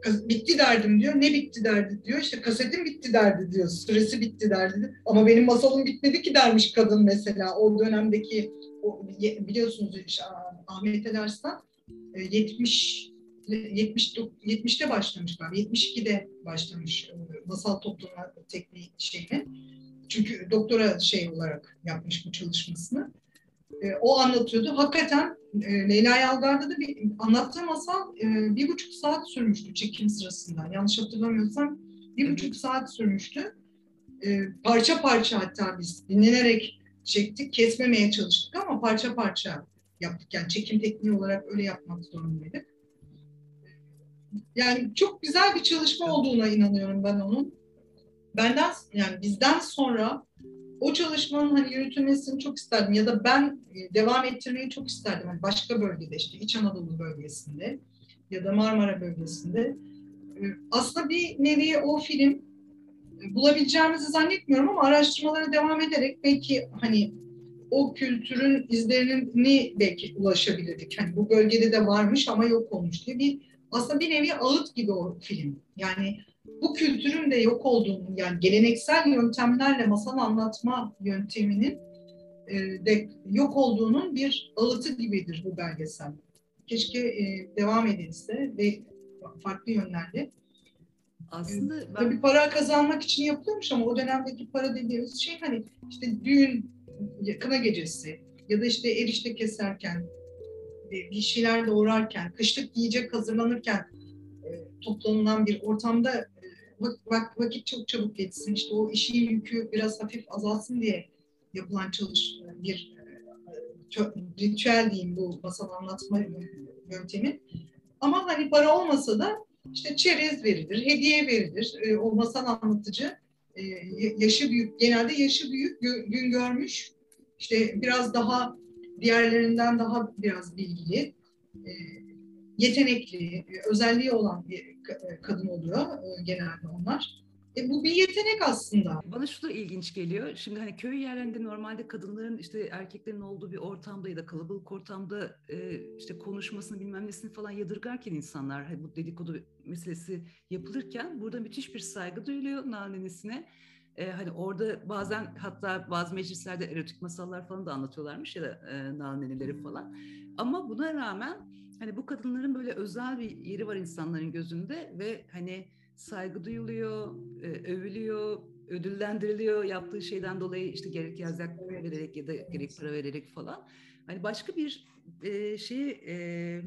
bitti derdim diyor. Ne bitti derdi diyor. İşte kasetim bitti derdi diyor. Süresi bitti derdi. Ama benim masalım bitmedi ki dermiş kadın mesela. O dönemdeki o, biliyorsunuz işte, Ahmet El Arslan 70 70 70'te başlamış galiba. 72'de başlamış e, masal toplama tekniği şeyini. Çünkü doktora şey olarak yapmış bu çalışmasını. E, o anlatıyordu. Hakikaten e, Leyla Yalgar'da da bir anlattığı masal bir buçuk saat sürmüştü çekim sırasında. Yanlış hatırlamıyorsam bir buçuk saat sürmüştü. Parça parça hatta biz dinlenerek çektik, kesmemeye çalıştık ama parça parça yaptık. Yani çekim tekniği olarak öyle yapmak zorundaydık. Yani çok güzel bir çalışma olduğuna inanıyorum ben onun. Benden yani bizden sonra o çalışmanın hani yürütülmesini çok isterdim ya da ben e, devam ettirmeyi çok isterdim. Yani başka bölgede işte İç Anadolu bölgesinde ya da Marmara bölgesinde. E, aslında bir nevi o film e, bulabileceğimizi zannetmiyorum ama araştırmalara devam ederek belki hani o kültürün izlerini belki ulaşabilirdik. Hani bu bölgede de varmış ama yok olmuş diye bir aslında bir nevi ağıt gibi o film. Yani bu kültürün de yok olduğunu yani geleneksel yöntemlerle masal anlatma yönteminin e, de yok olduğunun bir ağıtı gibidir bu belgesel. Keşke e, devam edilse ve farklı yönlerle. Aslında ben... Tabii para kazanmak için yapılıyormuş ama o dönemdeki para dediğimiz şey hani işte düğün kına gecesi ya da işte erişte keserken, e, bir şeyler doğurarken, kışlık yiyecek hazırlanırken e, toplanılan bir ortamda e, vak, vakit çok çabuk geçsin. İşte o işin yükü biraz hafif azalsın diye yapılan çalış bir ritüel diyeyim bu masal anlatma yöntemi. Ama hani para olmasa da işte çerez verilir, hediye verilir. O masal anlatıcı e, yaşı büyük, genelde yaşı büyük, gün görmüş, işte biraz daha diğerlerinden daha biraz bilgili, e, yetenekli, özelliği olan bir kadın oluyor e, genelde onlar. E, bu bir yetenek aslında. Bana şu da ilginç geliyor. Şimdi hani köy yerlerinde normalde kadınların işte erkeklerin olduğu bir ortamda ya da kalabalık ortamda e, işte konuşmasını bilmem nesini falan yadırgarken insanlar hani bu dedikodu meselesi yapılırken burada müthiş bir saygı duyuluyor nanenesine e, hani orada bazen hatta bazı meclislerde erotik masallar falan da anlatıyorlarmış ya da e, nalneneleri falan. Ama buna rağmen hani bu kadınların böyle özel bir yeri var insanların gözünde ve hani saygı duyuluyor, e, övülüyor, ödüllendiriliyor yaptığı şeyden dolayı işte gerek yazyak vererek ya da gerek para vererek falan. Hani başka bir e, şey e,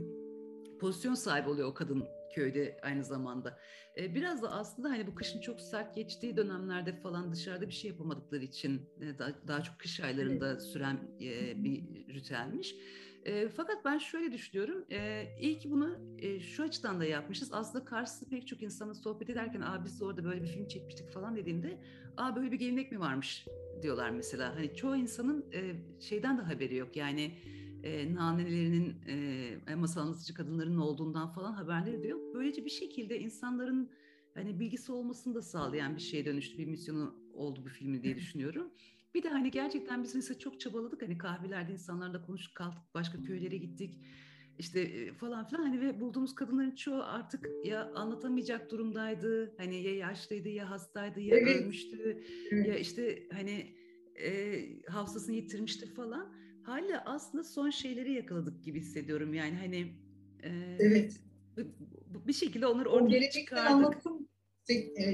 pozisyon sahibi oluyor o kadın köyde aynı zamanda. E, biraz da aslında hani bu kışın çok sert geçtiği dönemlerde falan dışarıda bir şey yapamadıkları için e, daha, daha çok kış aylarında süren e, bir ritüelmiş. E, fakat ben şöyle düşünüyorum. E, iyi ki bunu e, şu açıdan da yapmışız. Aslında karşısında pek çok insanla sohbet ederken Aa, biz de orada böyle bir film çekmiştik falan dediğimde Aa böyle bir gelenek mi varmış diyorlar mesela. Hani çoğu insanın e, şeyden de haberi yok. Yani e, nanelerinin, e, masal anlatıcı kadınların olduğundan falan haberleri de yok. Böylece bir şekilde insanların hani bilgisi olmasını da sağlayan bir şeye dönüştü. Bir misyonu oldu bu filmi diye düşünüyorum. Bir de hani gerçekten biz mesela çok çabaladık. Hani kahvelerde insanlarla konuştuk, kalktık, başka köylere gittik. İşte falan filan hani ve bulduğumuz kadınların çoğu artık ya anlatamayacak durumdaydı. Hani ya yaşlıydı ya hastaydı ya evet. ölmüştü. Evet. Ya işte hani e, hafızasını yitirmişti falan. Hala aslında son şeyleri yakaladık gibi hissediyorum. Yani hani e, evet. bir şekilde onları ortaya çıkardık. anlatım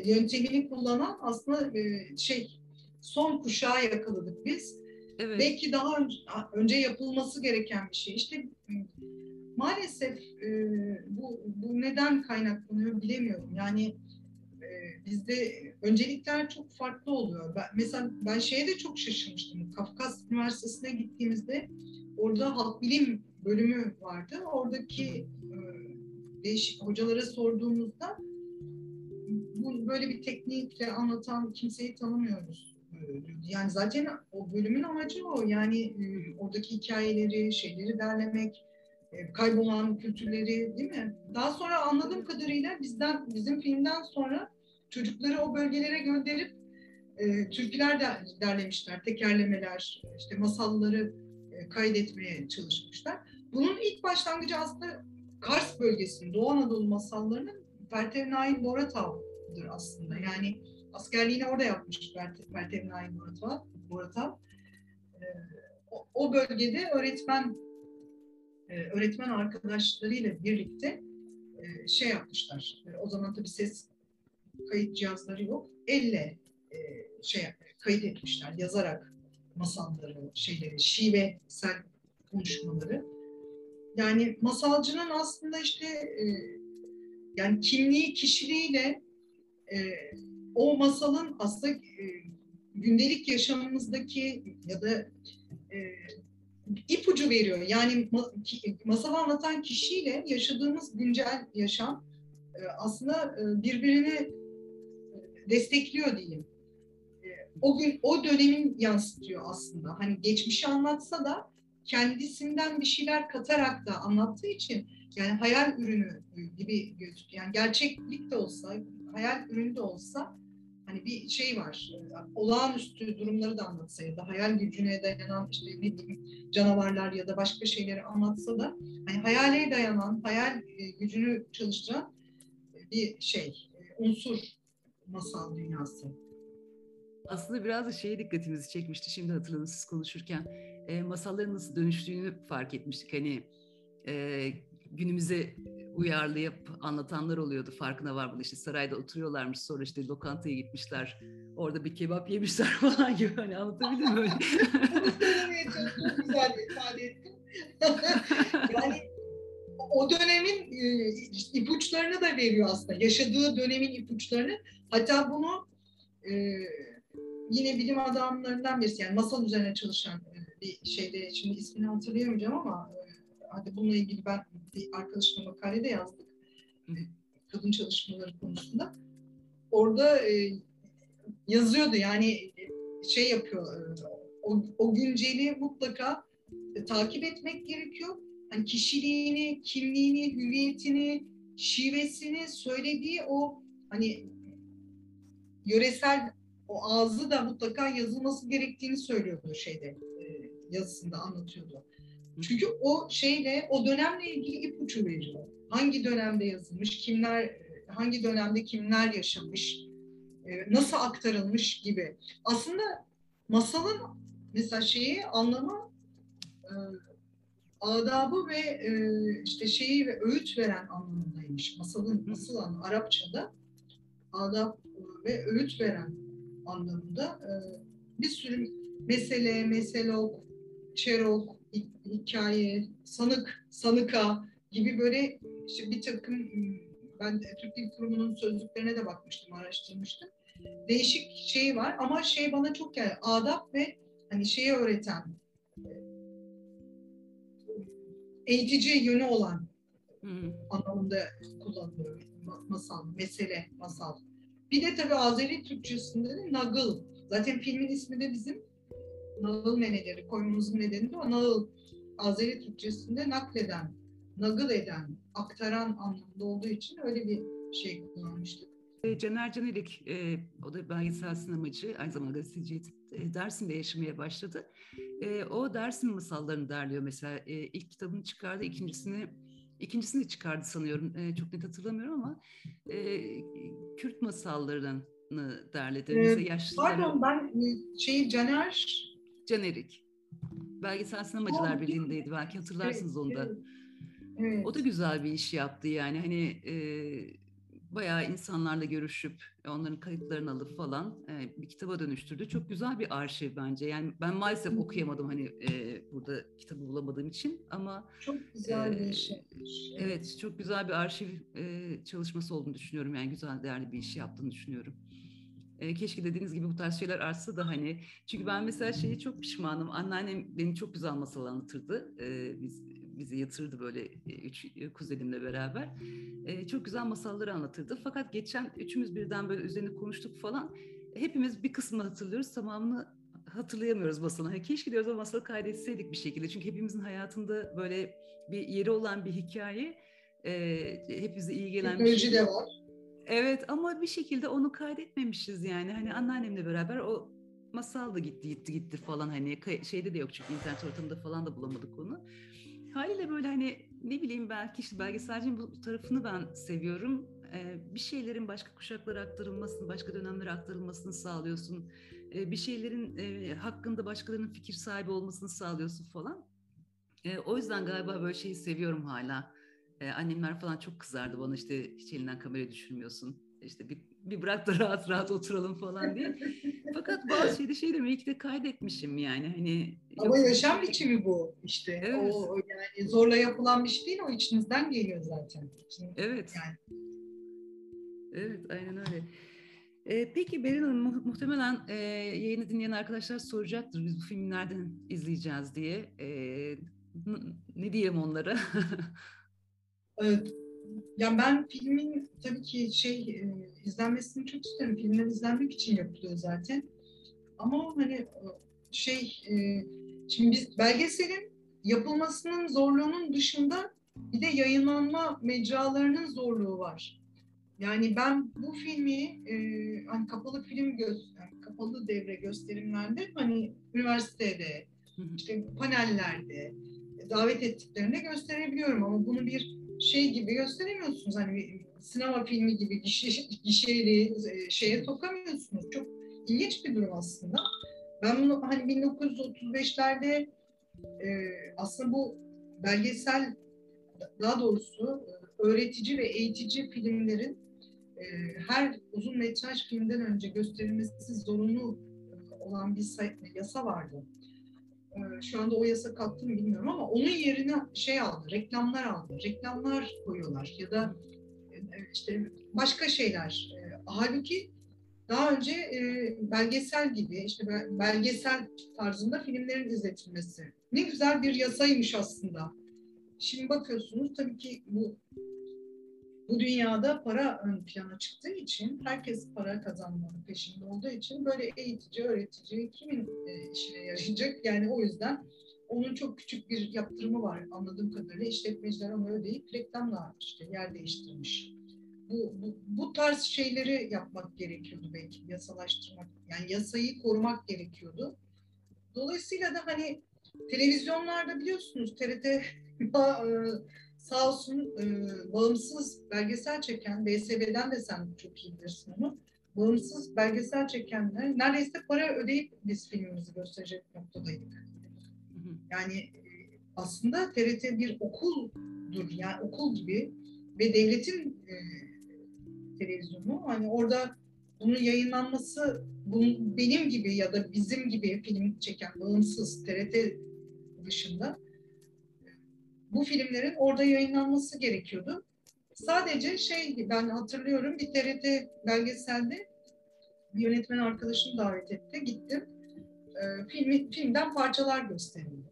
yöntemini kullanan aslında e, şey son kuşağı yakaladık biz. Evet. Belki daha önce, önce yapılması gereken bir şey. İşte maalesef e, bu, bu neden kaynaklanıyor bilemiyorum. Yani e, bizde öncelikler çok farklı oluyor. Ben, mesela ben şeye de çok şaşırmıştım. Kafkas Üniversitesi'ne gittiğimizde orada halk bilim bölümü vardı. Oradaki e, değişik hocalara sorduğumuzda bu böyle bir teknikle anlatan kimseyi tanımıyoruz yani zaten o bölümün amacı o. Yani e, oradaki hikayeleri, şeyleri derlemek, e, kaybolan kültürleri değil mi? Daha sonra anladığım kadarıyla bizden bizim filmden sonra çocukları o bölgelere gönderip e, türküler de derlemişler, tekerlemeler, işte masalları e, kaydetmeye çalışmışlar. Bunun ilk başlangıcı aslında Kars bölgesinin, Doğu Anadolu masallarının Pertev Nail Boratav'dır aslında. Yani askerliğini orada yapmış Meltem Naim Murat'a. Murat'a. Ee, o, o bölgede öğretmen e, öğretmen arkadaşlarıyla birlikte e, şey yapmışlar. E, o zaman tabii ses kayıt cihazları yok. Elle şey kayıt etmişler yazarak masalları, şeyleri, şivesel konuşmaları. Yani masalcının aslında işte yani kimliği, kişiliğiyle o masalın aslında e, gündelik yaşamımızdaki ya da e, ipucu veriyor. Yani masalı anlatan kişiyle yaşadığımız güncel yaşam e, aslında e, birbirini e, destekliyor diyeyim. E, o gün o dönemin yansıtıyor aslında. Hani geçmişi anlatsa da kendisinden bir şeyler katarak da anlattığı için yani hayal ürünü gibi gözüküyor. Yani gerçeklik de olsa, hayal ürünü de olsa hani bir şey var. Olağanüstü durumları da anlatsa ya da hayal gücüne dayanan işte ne bileyim canavarlar ya da başka şeyleri anlatsa da hani hayale dayanan, hayal e, gücünü çalıştıran bir şey, e, unsur masal dünyası. Aslında biraz da şeye dikkatimizi çekmişti şimdi hatırladım siz konuşurken. E, masalların nasıl dönüştüğünü fark etmiştik. Hani e, günümüze uyarlayıp anlatanlar oluyordu. Farkına var bunu işte sarayda oturuyorlarmış sonra işte lokantaya gitmişler. Orada bir kebap yemişler falan gibi hani anlatabildim mi? çok güzel ifade ettin. yani o dönemin e, ipuçlarını da veriyor aslında. Yaşadığı dönemin ipuçlarını. Hatta bunu e, yine bilim adamlarından birisi yani masal üzerine çalışan e, bir şeyde şimdi ismini hatırlayamayacağım ama hadi bununla ilgili ben bir arkadaşımla makale de yazdık. Kadın çalışmaları konusunda. Orada e, yazıyordu yani şey yapıyor e, o, o günceli mutlaka e, takip etmek gerekiyor. Hani kişiliğini, kimliğini, hüviyetini, şivesini söylediği o hani yöresel o ağzı da mutlaka yazılması gerektiğini söylüyordu şeyde e, yazısında anlatıyordu. Çünkü o şeyle, o dönemle ilgili ipucu veriyor. Hangi dönemde yazılmış, kimler, hangi dönemde kimler yaşamış, e, nasıl aktarılmış gibi. Aslında masalın mesela şeyi anlamı e, adabı ve e, işte şeyi ve öğüt veren anlamındaymış. Masalın nasıl anlamı Arapçada adab ve öğüt veren anlamında bir sürü mesele, meselok, çerok, hikaye, sanık, sanıka gibi böyle işte bir takım ben Türk Dil Kurumu'nun sözlüklerine de bakmıştım, araştırmıştım. Değişik şey var ama şey bana çok yani adap ve hani şeyi öğreten eğitici yönü olan hmm. anlamında kullanılıyor. Masal, mesele, masal. Bir de tabii Azeri Türkçesinde de nagıl. Zaten filmin ismi de bizim nagıl meneleri koymamızın nedeni de o nagıl. Azeri Türkçesinde nakleden, nagıl eden, aktaran anlamında olduğu için öyle bir şey kullanmıştık. E, Caner Canelik, e, o da belgesel sinemacı, aynı zamanda gazeteci e, Dersim'de yaşamaya başladı. E, o Dersim masallarını derliyor mesela. E, ilk kitabını çıkardı, ikincisini ikincisini çıkardı sanıyorum. E, çok net hatırlamıyorum ama e, Kürt masallarını derledi. Ee, mesela yaşlılara... Pardon ben şeyi Caner... Canerik. Belgesel Sinemacılar oh, Birliği'ndeydi. Belki hatırlarsınız evet, onu da. Evet. O da güzel bir iş yaptı yani. Hani e, bayağı insanlarla görüşüp onların kayıtlarını alıp falan e, bir kitaba dönüştürdü. Çok güzel bir arşiv bence. Yani ben maalesef okuyamadım hani e, burada kitabı bulamadığım için ama çok güzel e, bir iş. Evet, çok güzel bir arşiv e, çalışması olduğunu düşünüyorum. Yani güzel, değerli bir iş yaptığını düşünüyorum. E, keşke dediğiniz gibi bu tarz şeyler artsa da hani çünkü ben mesela şeyi çok pişmanım. Anneannem beni çok güzel masal anlatırdı. E, biz bizi yatırdı böyle e, üç e, kuzenimle beraber. E, çok güzel masalları anlatırdı. Fakat geçen üçümüz birden böyle üzerine konuştuk falan. Hepimiz bir kısmını hatırlıyoruz, tamamını hatırlayamıyoruz masalını. Hani keşke diyoruz o masalı kaydetseydik bir şekilde. Çünkü hepimizin hayatında böyle bir yeri olan bir hikaye. E, hepimize iyi gelen bir şey. de var. Evet ama bir şekilde onu kaydetmemişiz yani. Hani anneannemle beraber o masal da gitti gitti gitti falan hani şeyde de yok çünkü internet ortamında falan da bulamadık onu. Haliyle böyle hani ne bileyim belki işte belgeselcinin bu tarafını ben seviyorum. Ee, bir şeylerin başka kuşaklara aktarılmasını, başka dönemlere aktarılmasını sağlıyorsun. Ee, bir şeylerin e, hakkında başkalarının fikir sahibi olmasını sağlıyorsun falan. Ee, o yüzden galiba böyle şeyi seviyorum hala. Ee, annemler falan çok kızardı bana işte hiç elinden kamerayı düşürmüyorsun. İşte bir, bir bırak da rahat rahat oturalım falan diye. Fakat bazı şeyde şey de belki de kaydetmişim yani. Hani Ama yaşam biçimi bu işte. Evet. O yani zorla yapılan bir şey değil o içinizden geliyor zaten. İçiniz, evet. Yani. Evet aynen öyle. Ee, peki Berin Hanım mu- muhtemelen e, yayını dinleyen arkadaşlar soracaktır biz bu filmi nereden izleyeceğiz diye. E, n- ne diyelim onlara? evet. Ya ben filmin tabii ki şey e, izlenmesini çok isterim. Filmler izlenmek için yapılıyor zaten. Ama hani e, şey e, şimdi biz belgeselin yapılmasının zorluğunun dışında bir de yayınlanma mecralarının zorluğu var. Yani ben bu filmi e, hani kapalı film göz, yani kapalı devre gösterimlerde hani üniversitede işte panellerde davet ettiklerinde gösterebiliyorum ama bunu bir şey gibi gösteremiyorsunuz. Hani sinema filmi gibi gişe, gişeli e, şeye sokamıyorsunuz. Çok ilginç bir durum aslında. Ben bunu hani 1935'lerde e, aslında bu belgesel daha doğrusu e, öğretici ve eğitici filmlerin e, her uzun metraj filmden önce gösterilmesi zorunlu olan bir yasa vardı. Ee, şu anda o yasa kalktı mı bilmiyorum ama onun yerine şey aldı, reklamlar aldı. Reklamlar koyuyorlar ya da e, işte başka şeyler. E, halbuki daha önce e, belgesel gibi işte belgesel tarzında filmlerin izletilmesi. Ne güzel bir yasaymış aslında. Şimdi bakıyorsunuz tabii ki bu bu dünyada para ön plana çıktığı için, herkes para kazanmanın peşinde olduğu için böyle eğitici, öğretici kimin e, işine yarayacak? Yani o yüzden onun çok küçük bir yaptırımı var anladığım kadarıyla. işletmeciler onu ödeyip reklamla işte yer değiştirmiş. Bu, bu, bu tarz şeyleri yapmak gerekiyordu belki yasalaştırmak. Yani yasayı korumak gerekiyordu. Dolayısıyla da hani televizyonlarda biliyorsunuz TRT sağ olsun e, bağımsız belgesel çeken, BSB'den de sen çok iyi bilirsin onu, bağımsız belgesel çekenler neredeyse para ödeyip biz filmimizi gösterecek noktadaydık. Yani e, aslında TRT bir okuldur, yani okul gibi ve devletin e, televizyonu. Hani orada bunun yayınlanması bunun benim gibi ya da bizim gibi film çeken bağımsız TRT dışında bu filmlerin orada yayınlanması gerekiyordu. Sadece şey ben hatırlıyorum bir TRT belgeselde yönetmen arkadaşım davet etti. Gittim. E, filmi, filmden parçalar gösterildi.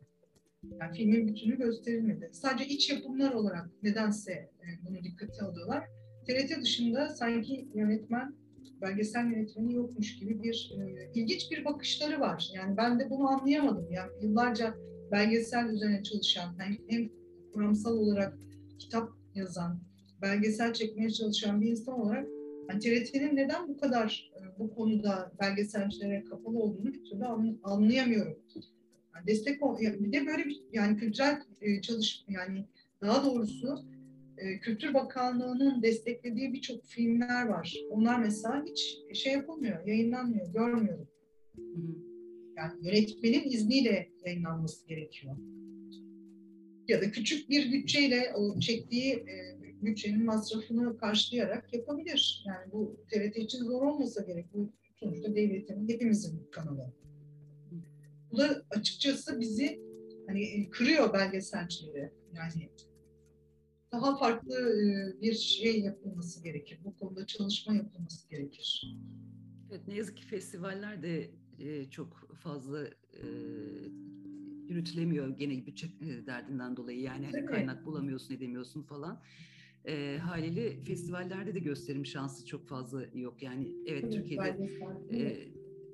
Yani filmin bütünü gösterilmedi. Sadece iç yapımlar olarak nedense e, bunu dikkate alıyorlar. TRT dışında sanki yönetmen, belgesel yönetmeni yokmuş gibi bir e, ilginç bir bakışları var. Yani ben de bunu anlayamadım. Yani yıllarca belgesel üzerine çalışan, hem, hem kuramsal olarak kitap yazan, belgesel çekmeye çalışan bir insan olarak yani TRT'nin neden bu kadar e, bu konuda belgeselcilere kapalı olduğunu bir türlü anlayamıyorum. Yani destek bir de böyle bir yani kültürel e, çalış yani daha doğrusu e, Kültür Bakanlığı'nın desteklediği birçok filmler var. Onlar mesela hiç şey yapılmıyor, yayınlanmıyor, görmüyorum. Yani yönetmenin izniyle yayınlanması gerekiyor. Ya da küçük bir bütçeyle o çektiği e, bütçenin masrafını karşılayarak yapabilir. Yani bu TRT için zor olmasa gerek. Bu sonuçta devletin, hepimizin kanalı. Bu da açıkçası bizi hani e, kırıyor belgeselcileri. Yani daha farklı e, bir şey yapılması gerekir. Bu konuda çalışma yapılması gerekir. Evet, ne yazık ki festivaller de e, çok fazla yürütülemiyor gene bütçe derdinden dolayı. Yani hani kaynak bulamıyorsun, edemiyorsun falan. E, haliyle festivallerde de gösterim şansı çok fazla yok. Yani evet, evet Türkiye'de e,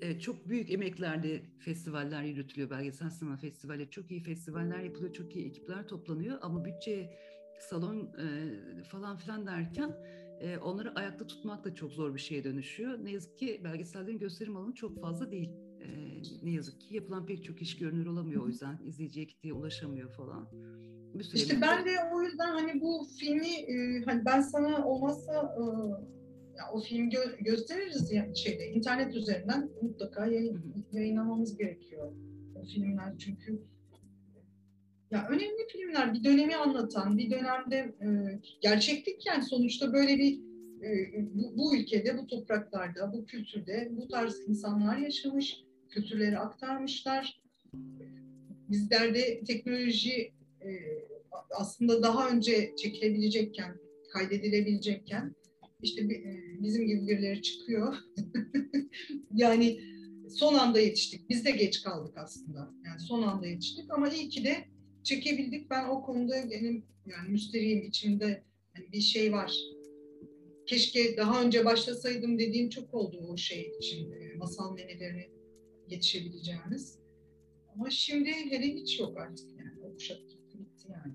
evet, çok büyük emeklerle festivaller yürütülüyor. Belgesel sinema festivali çok iyi festivaller yapılıyor, çok iyi ekipler toplanıyor ama bütçe salon e, falan filan derken e, onları ayakta tutmak da çok zor bir şeye dönüşüyor. Ne yazık ki belgesellerin gösterim alanı çok fazla değil. E, ne yazık ki yapılan pek çok iş görünür olamıyor. O yüzden izleyiciye kitleye ulaşamıyor falan. Bir işte ben de o yüzden hani bu filmi e, hani ben sana olmazsa e, ya o filmi gö- gösteririz ya şeyde internet üzerinden mutlaka yayın, yayınlamamız gerekiyor. O filmler. Çünkü ya önemli filmler bir dönemi anlatan, bir dönemde e, gerçeklik yani sonuçta böyle bir bu, bu ülkede, bu topraklarda, bu kültürde bu tarz insanlar yaşamış, kültürleri aktarmışlar. Bizlerde teknoloji e, aslında daha önce çekilebilecekken, kaydedilebilecekken işte e, bizim gibi birileri çıkıyor. yani son anda yetiştik. Biz de geç kaldık aslında. Yani son anda yetiştik ama iyi ki de çekebildik. Ben o konuda benim yani müsterihim içimde hani bir şey var. Keşke daha önce başlasaydım dediğim çok oldu o şey için. Masal menelerine yetişebileceğimiz. Ama şimdi hele hiç yok artık yani. O kuşak gitti yani.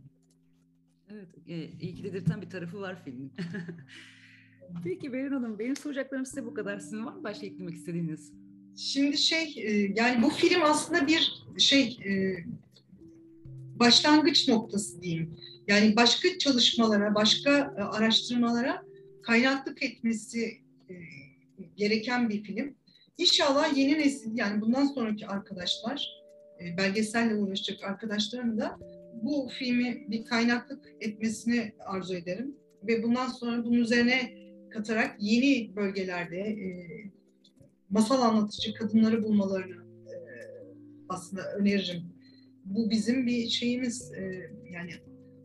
Evet, e, iyi ki dedirten bir tarafı var filmin. Peki Beren Hanım, benim soracaklarım size bu kadar. Sizin var mı başka eklemek istediğiniz? Şimdi şey, e, yani bu film aslında bir şey, e, başlangıç noktası diyeyim. Yani başka çalışmalara, başka araştırmalara kaynaklık etmesi gereken bir film. İnşallah yeni nesil, yani bundan sonraki arkadaşlar, belgeselle uğraşacak arkadaşlarım da bu filmi bir kaynaklık etmesini arzu ederim. Ve bundan sonra bunun üzerine katarak yeni bölgelerde e, masal anlatıcı kadınları bulmalarını e, aslında öneririm. Bu bizim bir şeyimiz e, yani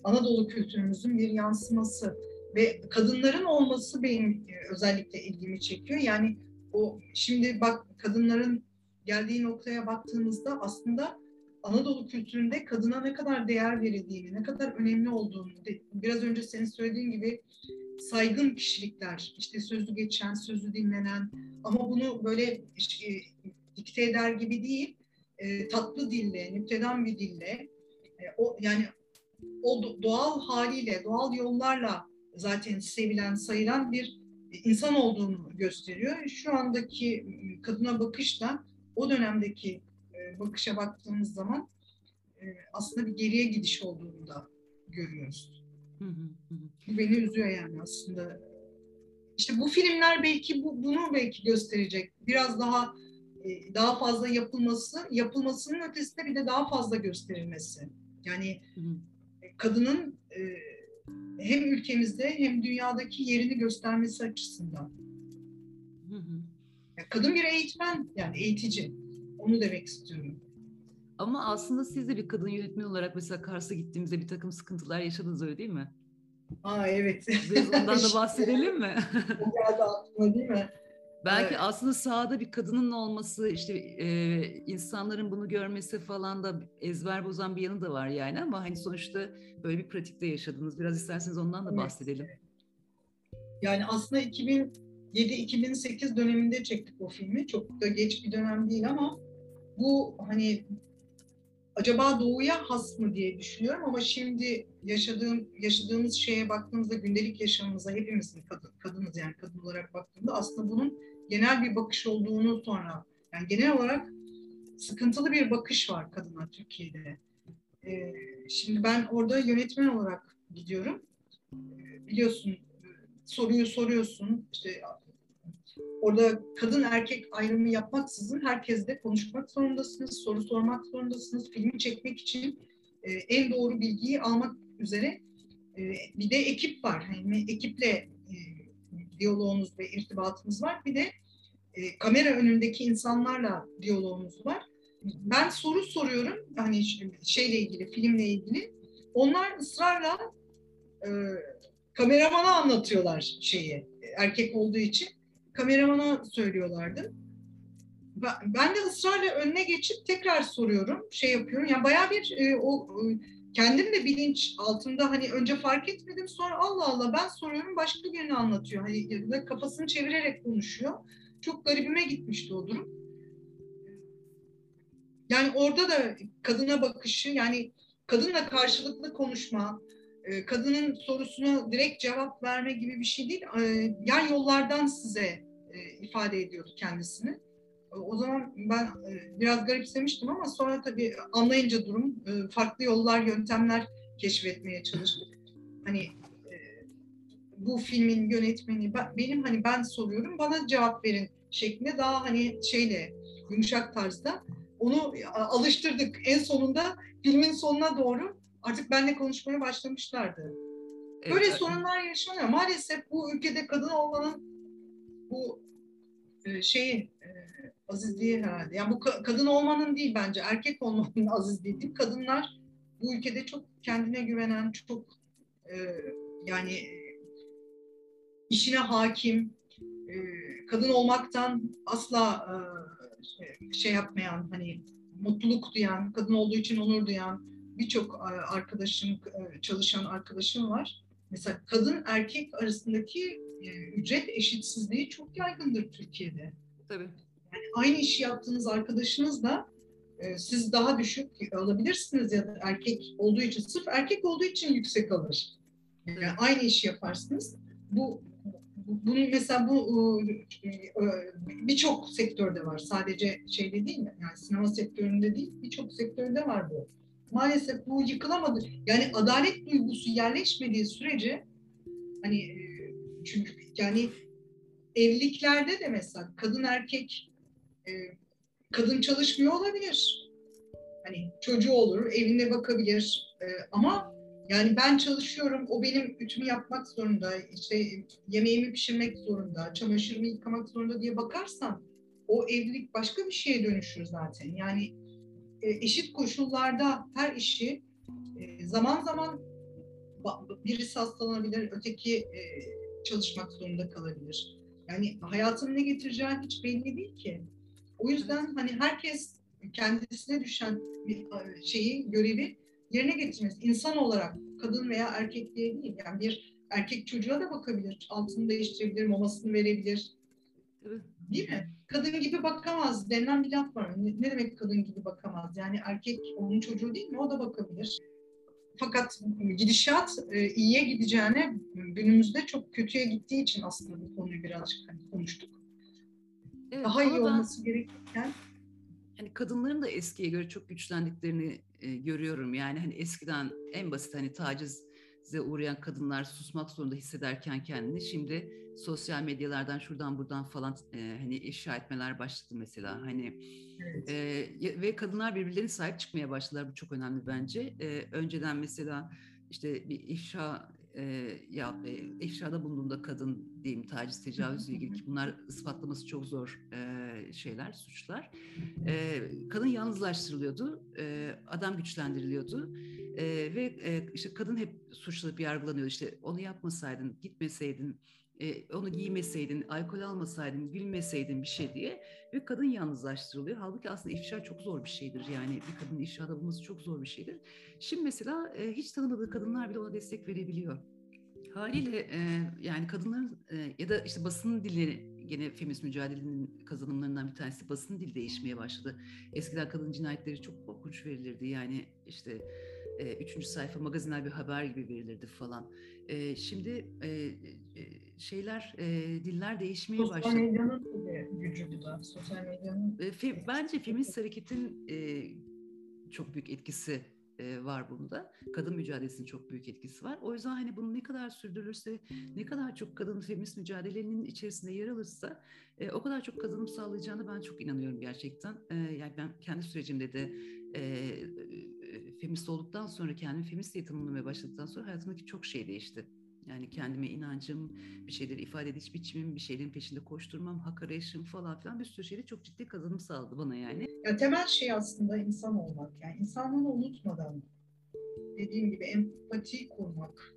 Anadolu kültürümüzün bir yansıması ve kadınların olması benim e, özellikle ilgimi çekiyor. Yani o şimdi bak kadınların geldiği noktaya baktığımızda aslında Anadolu kültüründe kadına ne kadar değer verildiğini, ne kadar önemli olduğunu, biraz önce senin söylediğin gibi saygın kişilikler, işte sözü geçen, sözü dinlenen ama bunu böyle işte, dikte eder gibi değil, e, tatlı dille, nükteden bir dille, e, o yani o doğal haliyle, doğal yollarla zaten sevilen, sayılan bir insan olduğunu gösteriyor. Şu andaki kadına bakışla o dönemdeki bakışa baktığımız zaman e, aslında bir geriye gidiş olduğunu da görüyoruz. Bu beni üzüyor yani aslında. İşte bu filmler belki bu, bunu belki gösterecek. Biraz daha daha fazla yapılması, yapılmasının ötesinde bir de daha fazla gösterilmesi. Yani kadının e, hem ülkemizde hem dünyadaki yerini göstermesi açısından. Kadın bir eğitmen yani eğitici. Onu demek istiyorum. Ama aslında siz de bir kadın yönetmen olarak mesela Kars'a gittiğimizde bir takım sıkıntılar yaşadınız öyle değil mi? Aa evet. Biz ondan da bahsedelim mi? o geldi aklıma değil mi? Belki evet. aslında sahada bir kadının olması, işte e, insanların bunu görmesi falan da ezber bozan bir yanı da var yani ama hani sonuçta böyle bir pratikte yaşadınız. Biraz isterseniz ondan da bahsedelim. Yani aslında 2007-2008 döneminde çektik o filmi. Çok da geç bir dönem değil ama bu hani acaba doğuya has mı diye düşünüyorum ama şimdi yaşadığım yaşadığımız şeye baktığımızda gündelik yaşamımıza hepimizin kadın, kadınız yani kadın olarak baktığımda aslında bunun genel bir bakış olduğunu sonra yani genel olarak sıkıntılı bir bakış var kadına Türkiye'de. Ee, şimdi ben orada yönetmen olarak gidiyorum. Ee, biliyorsun soruyu soruyorsun işte orada kadın erkek ayrımı yapmaksızın herkesle konuşmak zorundasınız, soru sormak zorundasınız. Filmi çekmek için e, en doğru bilgiyi almak üzere e, bir de ekip var. Yani ekiple e, diyaloğunuz ve irtibatımız var. Bir de e, kamera önündeki insanlarla diyalogumuz var. Ben soru soruyorum hani şeyle ilgili, filmle ilgili. Onlar ısrarla e, kameramana anlatıyorlar şeyi, erkek olduğu için. Kameramana söylüyorlardı. Ben de ısrarla önüne geçip tekrar soruyorum, şey yapıyorum. Yani bayağı bir e, o e, kendim de bilinç altında hani önce fark etmedim sonra Allah Allah ben soruyorum başka birini anlatıyor. Hani kafasını çevirerek konuşuyor. Çok garibime gitmişti o durum. Yani orada da kadına bakışı yani kadınla karşılıklı konuşma, e, kadının sorusuna direkt cevap verme gibi bir şey değil. E, yan yollardan size e, ifade ediyordu kendisini. O zaman ben biraz garipsemiştim ama sonra tabii anlayınca durum farklı yollar, yöntemler keşfetmeye çalıştık. Hani bu filmin yönetmeni benim hani ben soruyorum bana cevap verin şeklinde daha hani şeyle yumuşak tarzda onu alıştırdık. En sonunda filmin sonuna doğru artık benle konuşmaya başlamışlardı. Böyle evet. sorunlar yaşanıyor. Maalesef bu ülkede kadın olmanın bu e, şeyi e, azizliği herhalde. Yani bu kadın olmanın değil bence erkek olmanın azizliği değil. Kadınlar bu ülkede çok kendine güvenen, çok e, yani işine hakim, kadın olmaktan asla e, şey yapmayan, hani mutluluk duyan, kadın olduğu için onur duyan birçok e, arkadaşım, e, çalışan arkadaşım var. Mesela kadın erkek arasındaki e, ücret eşitsizliği çok yaygındır Türkiye'de. Tabii. Yani aynı işi yaptığınız arkadaşınız da siz daha düşük alabilirsiniz ya da erkek olduğu için, sırf erkek olduğu için yüksek alır. Yani aynı işi yaparsınız. Bu bunun mesela bu birçok sektörde var. Sadece şeyde değil mi? Yani sinema sektöründe değil, birçok sektörde var bu. Maalesef bu yıkılamadı. Yani adalet duygusu yerleşmediği sürece hani çünkü yani evliliklerde de mesela kadın erkek kadın çalışmıyor olabilir. Hani çocuğu olur, evine bakabilir. Ama yani ben çalışıyorum, o benim ütümü yapmak zorunda, işte yemeğimi pişirmek zorunda, çamaşırımı yıkamak zorunda diye bakarsan o evlilik başka bir şeye dönüşür zaten. Yani e, eşit koşullarda her işi e, zaman zaman birisi hastalanabilir, öteki e, çalışmak zorunda kalabilir. Yani hayatın ne getireceği hiç belli değil ki. O yüzden hani herkes kendisine düşen bir şeyi, görevi yerine getirmesi. İnsan olarak kadın veya erkek diye değil. Yani bir erkek çocuğa da bakabilir, altını değiştirebilir, mamasını verebilir. Değil mi? Kadın gibi bakamaz denilen bir laf var. Ne, ne demek kadın gibi bakamaz? Yani erkek onun çocuğu değil mi? O da bakabilir. Fakat gidişat e, iyiye gideceğine günümüzde çok kötüye gittiği için aslında bu konuyu birazcık hani konuştuk. Evet, Daha iyi olması gerekirken hani kadınların da eskiye göre çok güçlendiklerini e, görüyorum. Yani hani eskiden en basit hani tacize uğrayan kadınlar susmak zorunda hissederken kendini şimdi sosyal medyalardan şuradan buradan falan e, hani ifşa etmeler başladı mesela. Hani evet. e, ve kadınlar birbirlerine sahip çıkmaya başladılar. Bu çok önemli bence. E, önceden mesela işte bir ifşa e, ya e, ifşada bulunduğunda kadın diyeyim taciz tecavüzle ilgili ki bunlar ispatlaması çok zor e, şeyler suçlar e, kadın yalnızlaştırılıyordu e, adam güçlendiriliyordu E, ve e, işte kadın hep suçlanıp yargılanıyor. İşte onu yapmasaydın, gitmeseydin, e, onu giymeseydin, alkol almasaydın, gülmeseydin bir şey diye ve kadın yalnızlaştırılıyor. Halbuki aslında ifşa çok zor bir şeydir. Yani bir kadının ifşada bulması çok zor bir şeydir. Şimdi mesela e, hiç tanımadığı kadınlar bile ona destek verebiliyor. Haliyle e, yani kadınların e, ya da işte basının dilleri gene feminist mücadelenin kazanımlarından bir tanesi basın dil değişmeye başladı. Eskiden kadın cinayetleri çok korkunç verilirdi. Yani işte e, üçüncü sayfa magazinel bir haber gibi verilirdi falan. E, şimdi e, e, şeyler, e, diller değişmeye Sosyal başladı. Sosyal medyanın gücü bu da. Sosyal medyanın. E, fe, bence feminist hareketin e, çok büyük etkisi e, var bunda. Kadın mücadelesinin çok büyük etkisi var. O yüzden hani bunu ne kadar sürdürülürse, ne kadar çok kadın feminist mücadelenin içerisinde yer alırsa e, o kadar çok kazanım sağlayacağını ben çok inanıyorum gerçekten. E, yani ben kendi sürecimde de e, e, feminist olduktan sonra, kendimi feminist diye tanımlamaya başladıktan sonra hayatımdaki çok şey değişti. Yani kendime inancım, bir şeyleri ifade ediş biçimim, bir şeylerin peşinde koşturmam, hak arayışım falan filan bir sürü şeyde çok ciddi kazanım sağladı bana yani. Ya temel şey aslında insan olmak. Yani insanlığını unutmadan dediğim gibi empati kurmak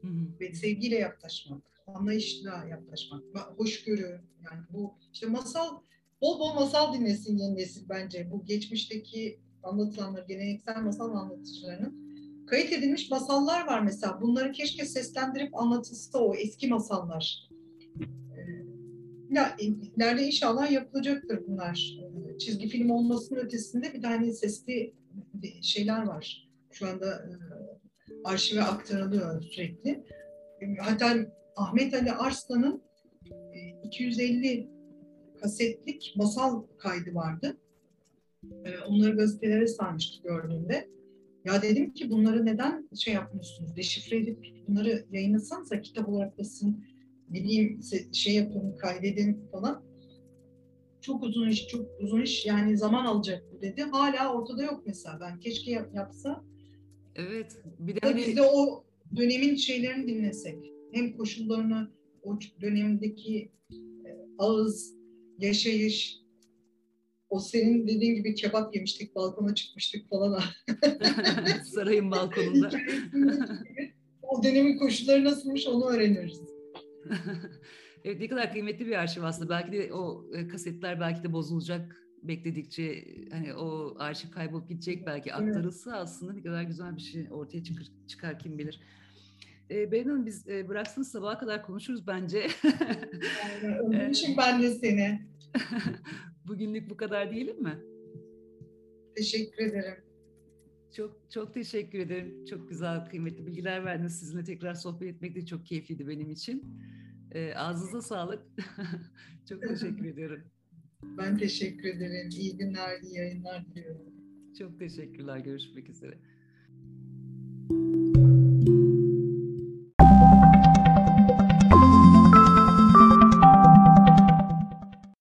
hı hı. ve sevgiyle yaklaşmak, anlayışla yaklaşmak, hoşgörü yani bu işte masal bol bol masal dinlesin yeni nesil bence. Bu geçmişteki anlatılanlar, geleneksel masal anlatıcılarının kayıt edilmiş masallar var mesela. Bunları keşke seslendirip anlatılsa o eski masallar. Ya, ileride inşallah yapılacaktır bunlar. Çizgi film olmasının ötesinde bir tane sesli şeyler var. Şu anda e, arşive aktarılıyor sürekli. Hatta Ahmet Ali Arslan'ın 250 kasetlik masal kaydı vardı. Onları gazetelere sarmıştı gördüğümde. Ya dedim ki bunları neden şey yapmıyorsunuz, deşifre edip bunları yayınlasanıza kitap olarak basın, ne bileyim şey yapın, kaydedin falan. Çok uzun iş, çok uzun iş yani zaman alacak bu dedi. Hala ortada yok mesela ben keşke yapsa. Evet. Bir de hani... biz de o dönemin şeylerini dinlesek. Hem koşullarını, o dönemdeki ağız, yaşayış, o senin dediğin gibi kebap yemiştik, balkona çıkmıştık falan. Sarayın balkonunda. o dönemin koşulları nasılmış onu öğreniriz. evet ne kadar kıymetli bir arşiv aslında. Belki de o e, kasetler belki de bozulacak bekledikçe hani o arşiv kaybolup gidecek belki aktarılsa evet. aslında ne kadar güzel bir şey ortaya çıkar, çıkar kim bilir. E, Berin Hanım biz e, bıraksınız sabaha kadar konuşuruz bence. Yani, için ben de seni. Bugünlük bu kadar diyelim mi? Teşekkür ederim. Çok çok teşekkür ederim. Çok güzel, kıymetli bilgiler verdiniz. Sizinle tekrar sohbet etmek de çok keyifliydi benim için. E, ağzınıza sağlık. çok teşekkür ediyorum. Ben teşekkür ederim. İyi günler, iyi yayınlar diliyorum. Çok teşekkürler. Görüşmek üzere.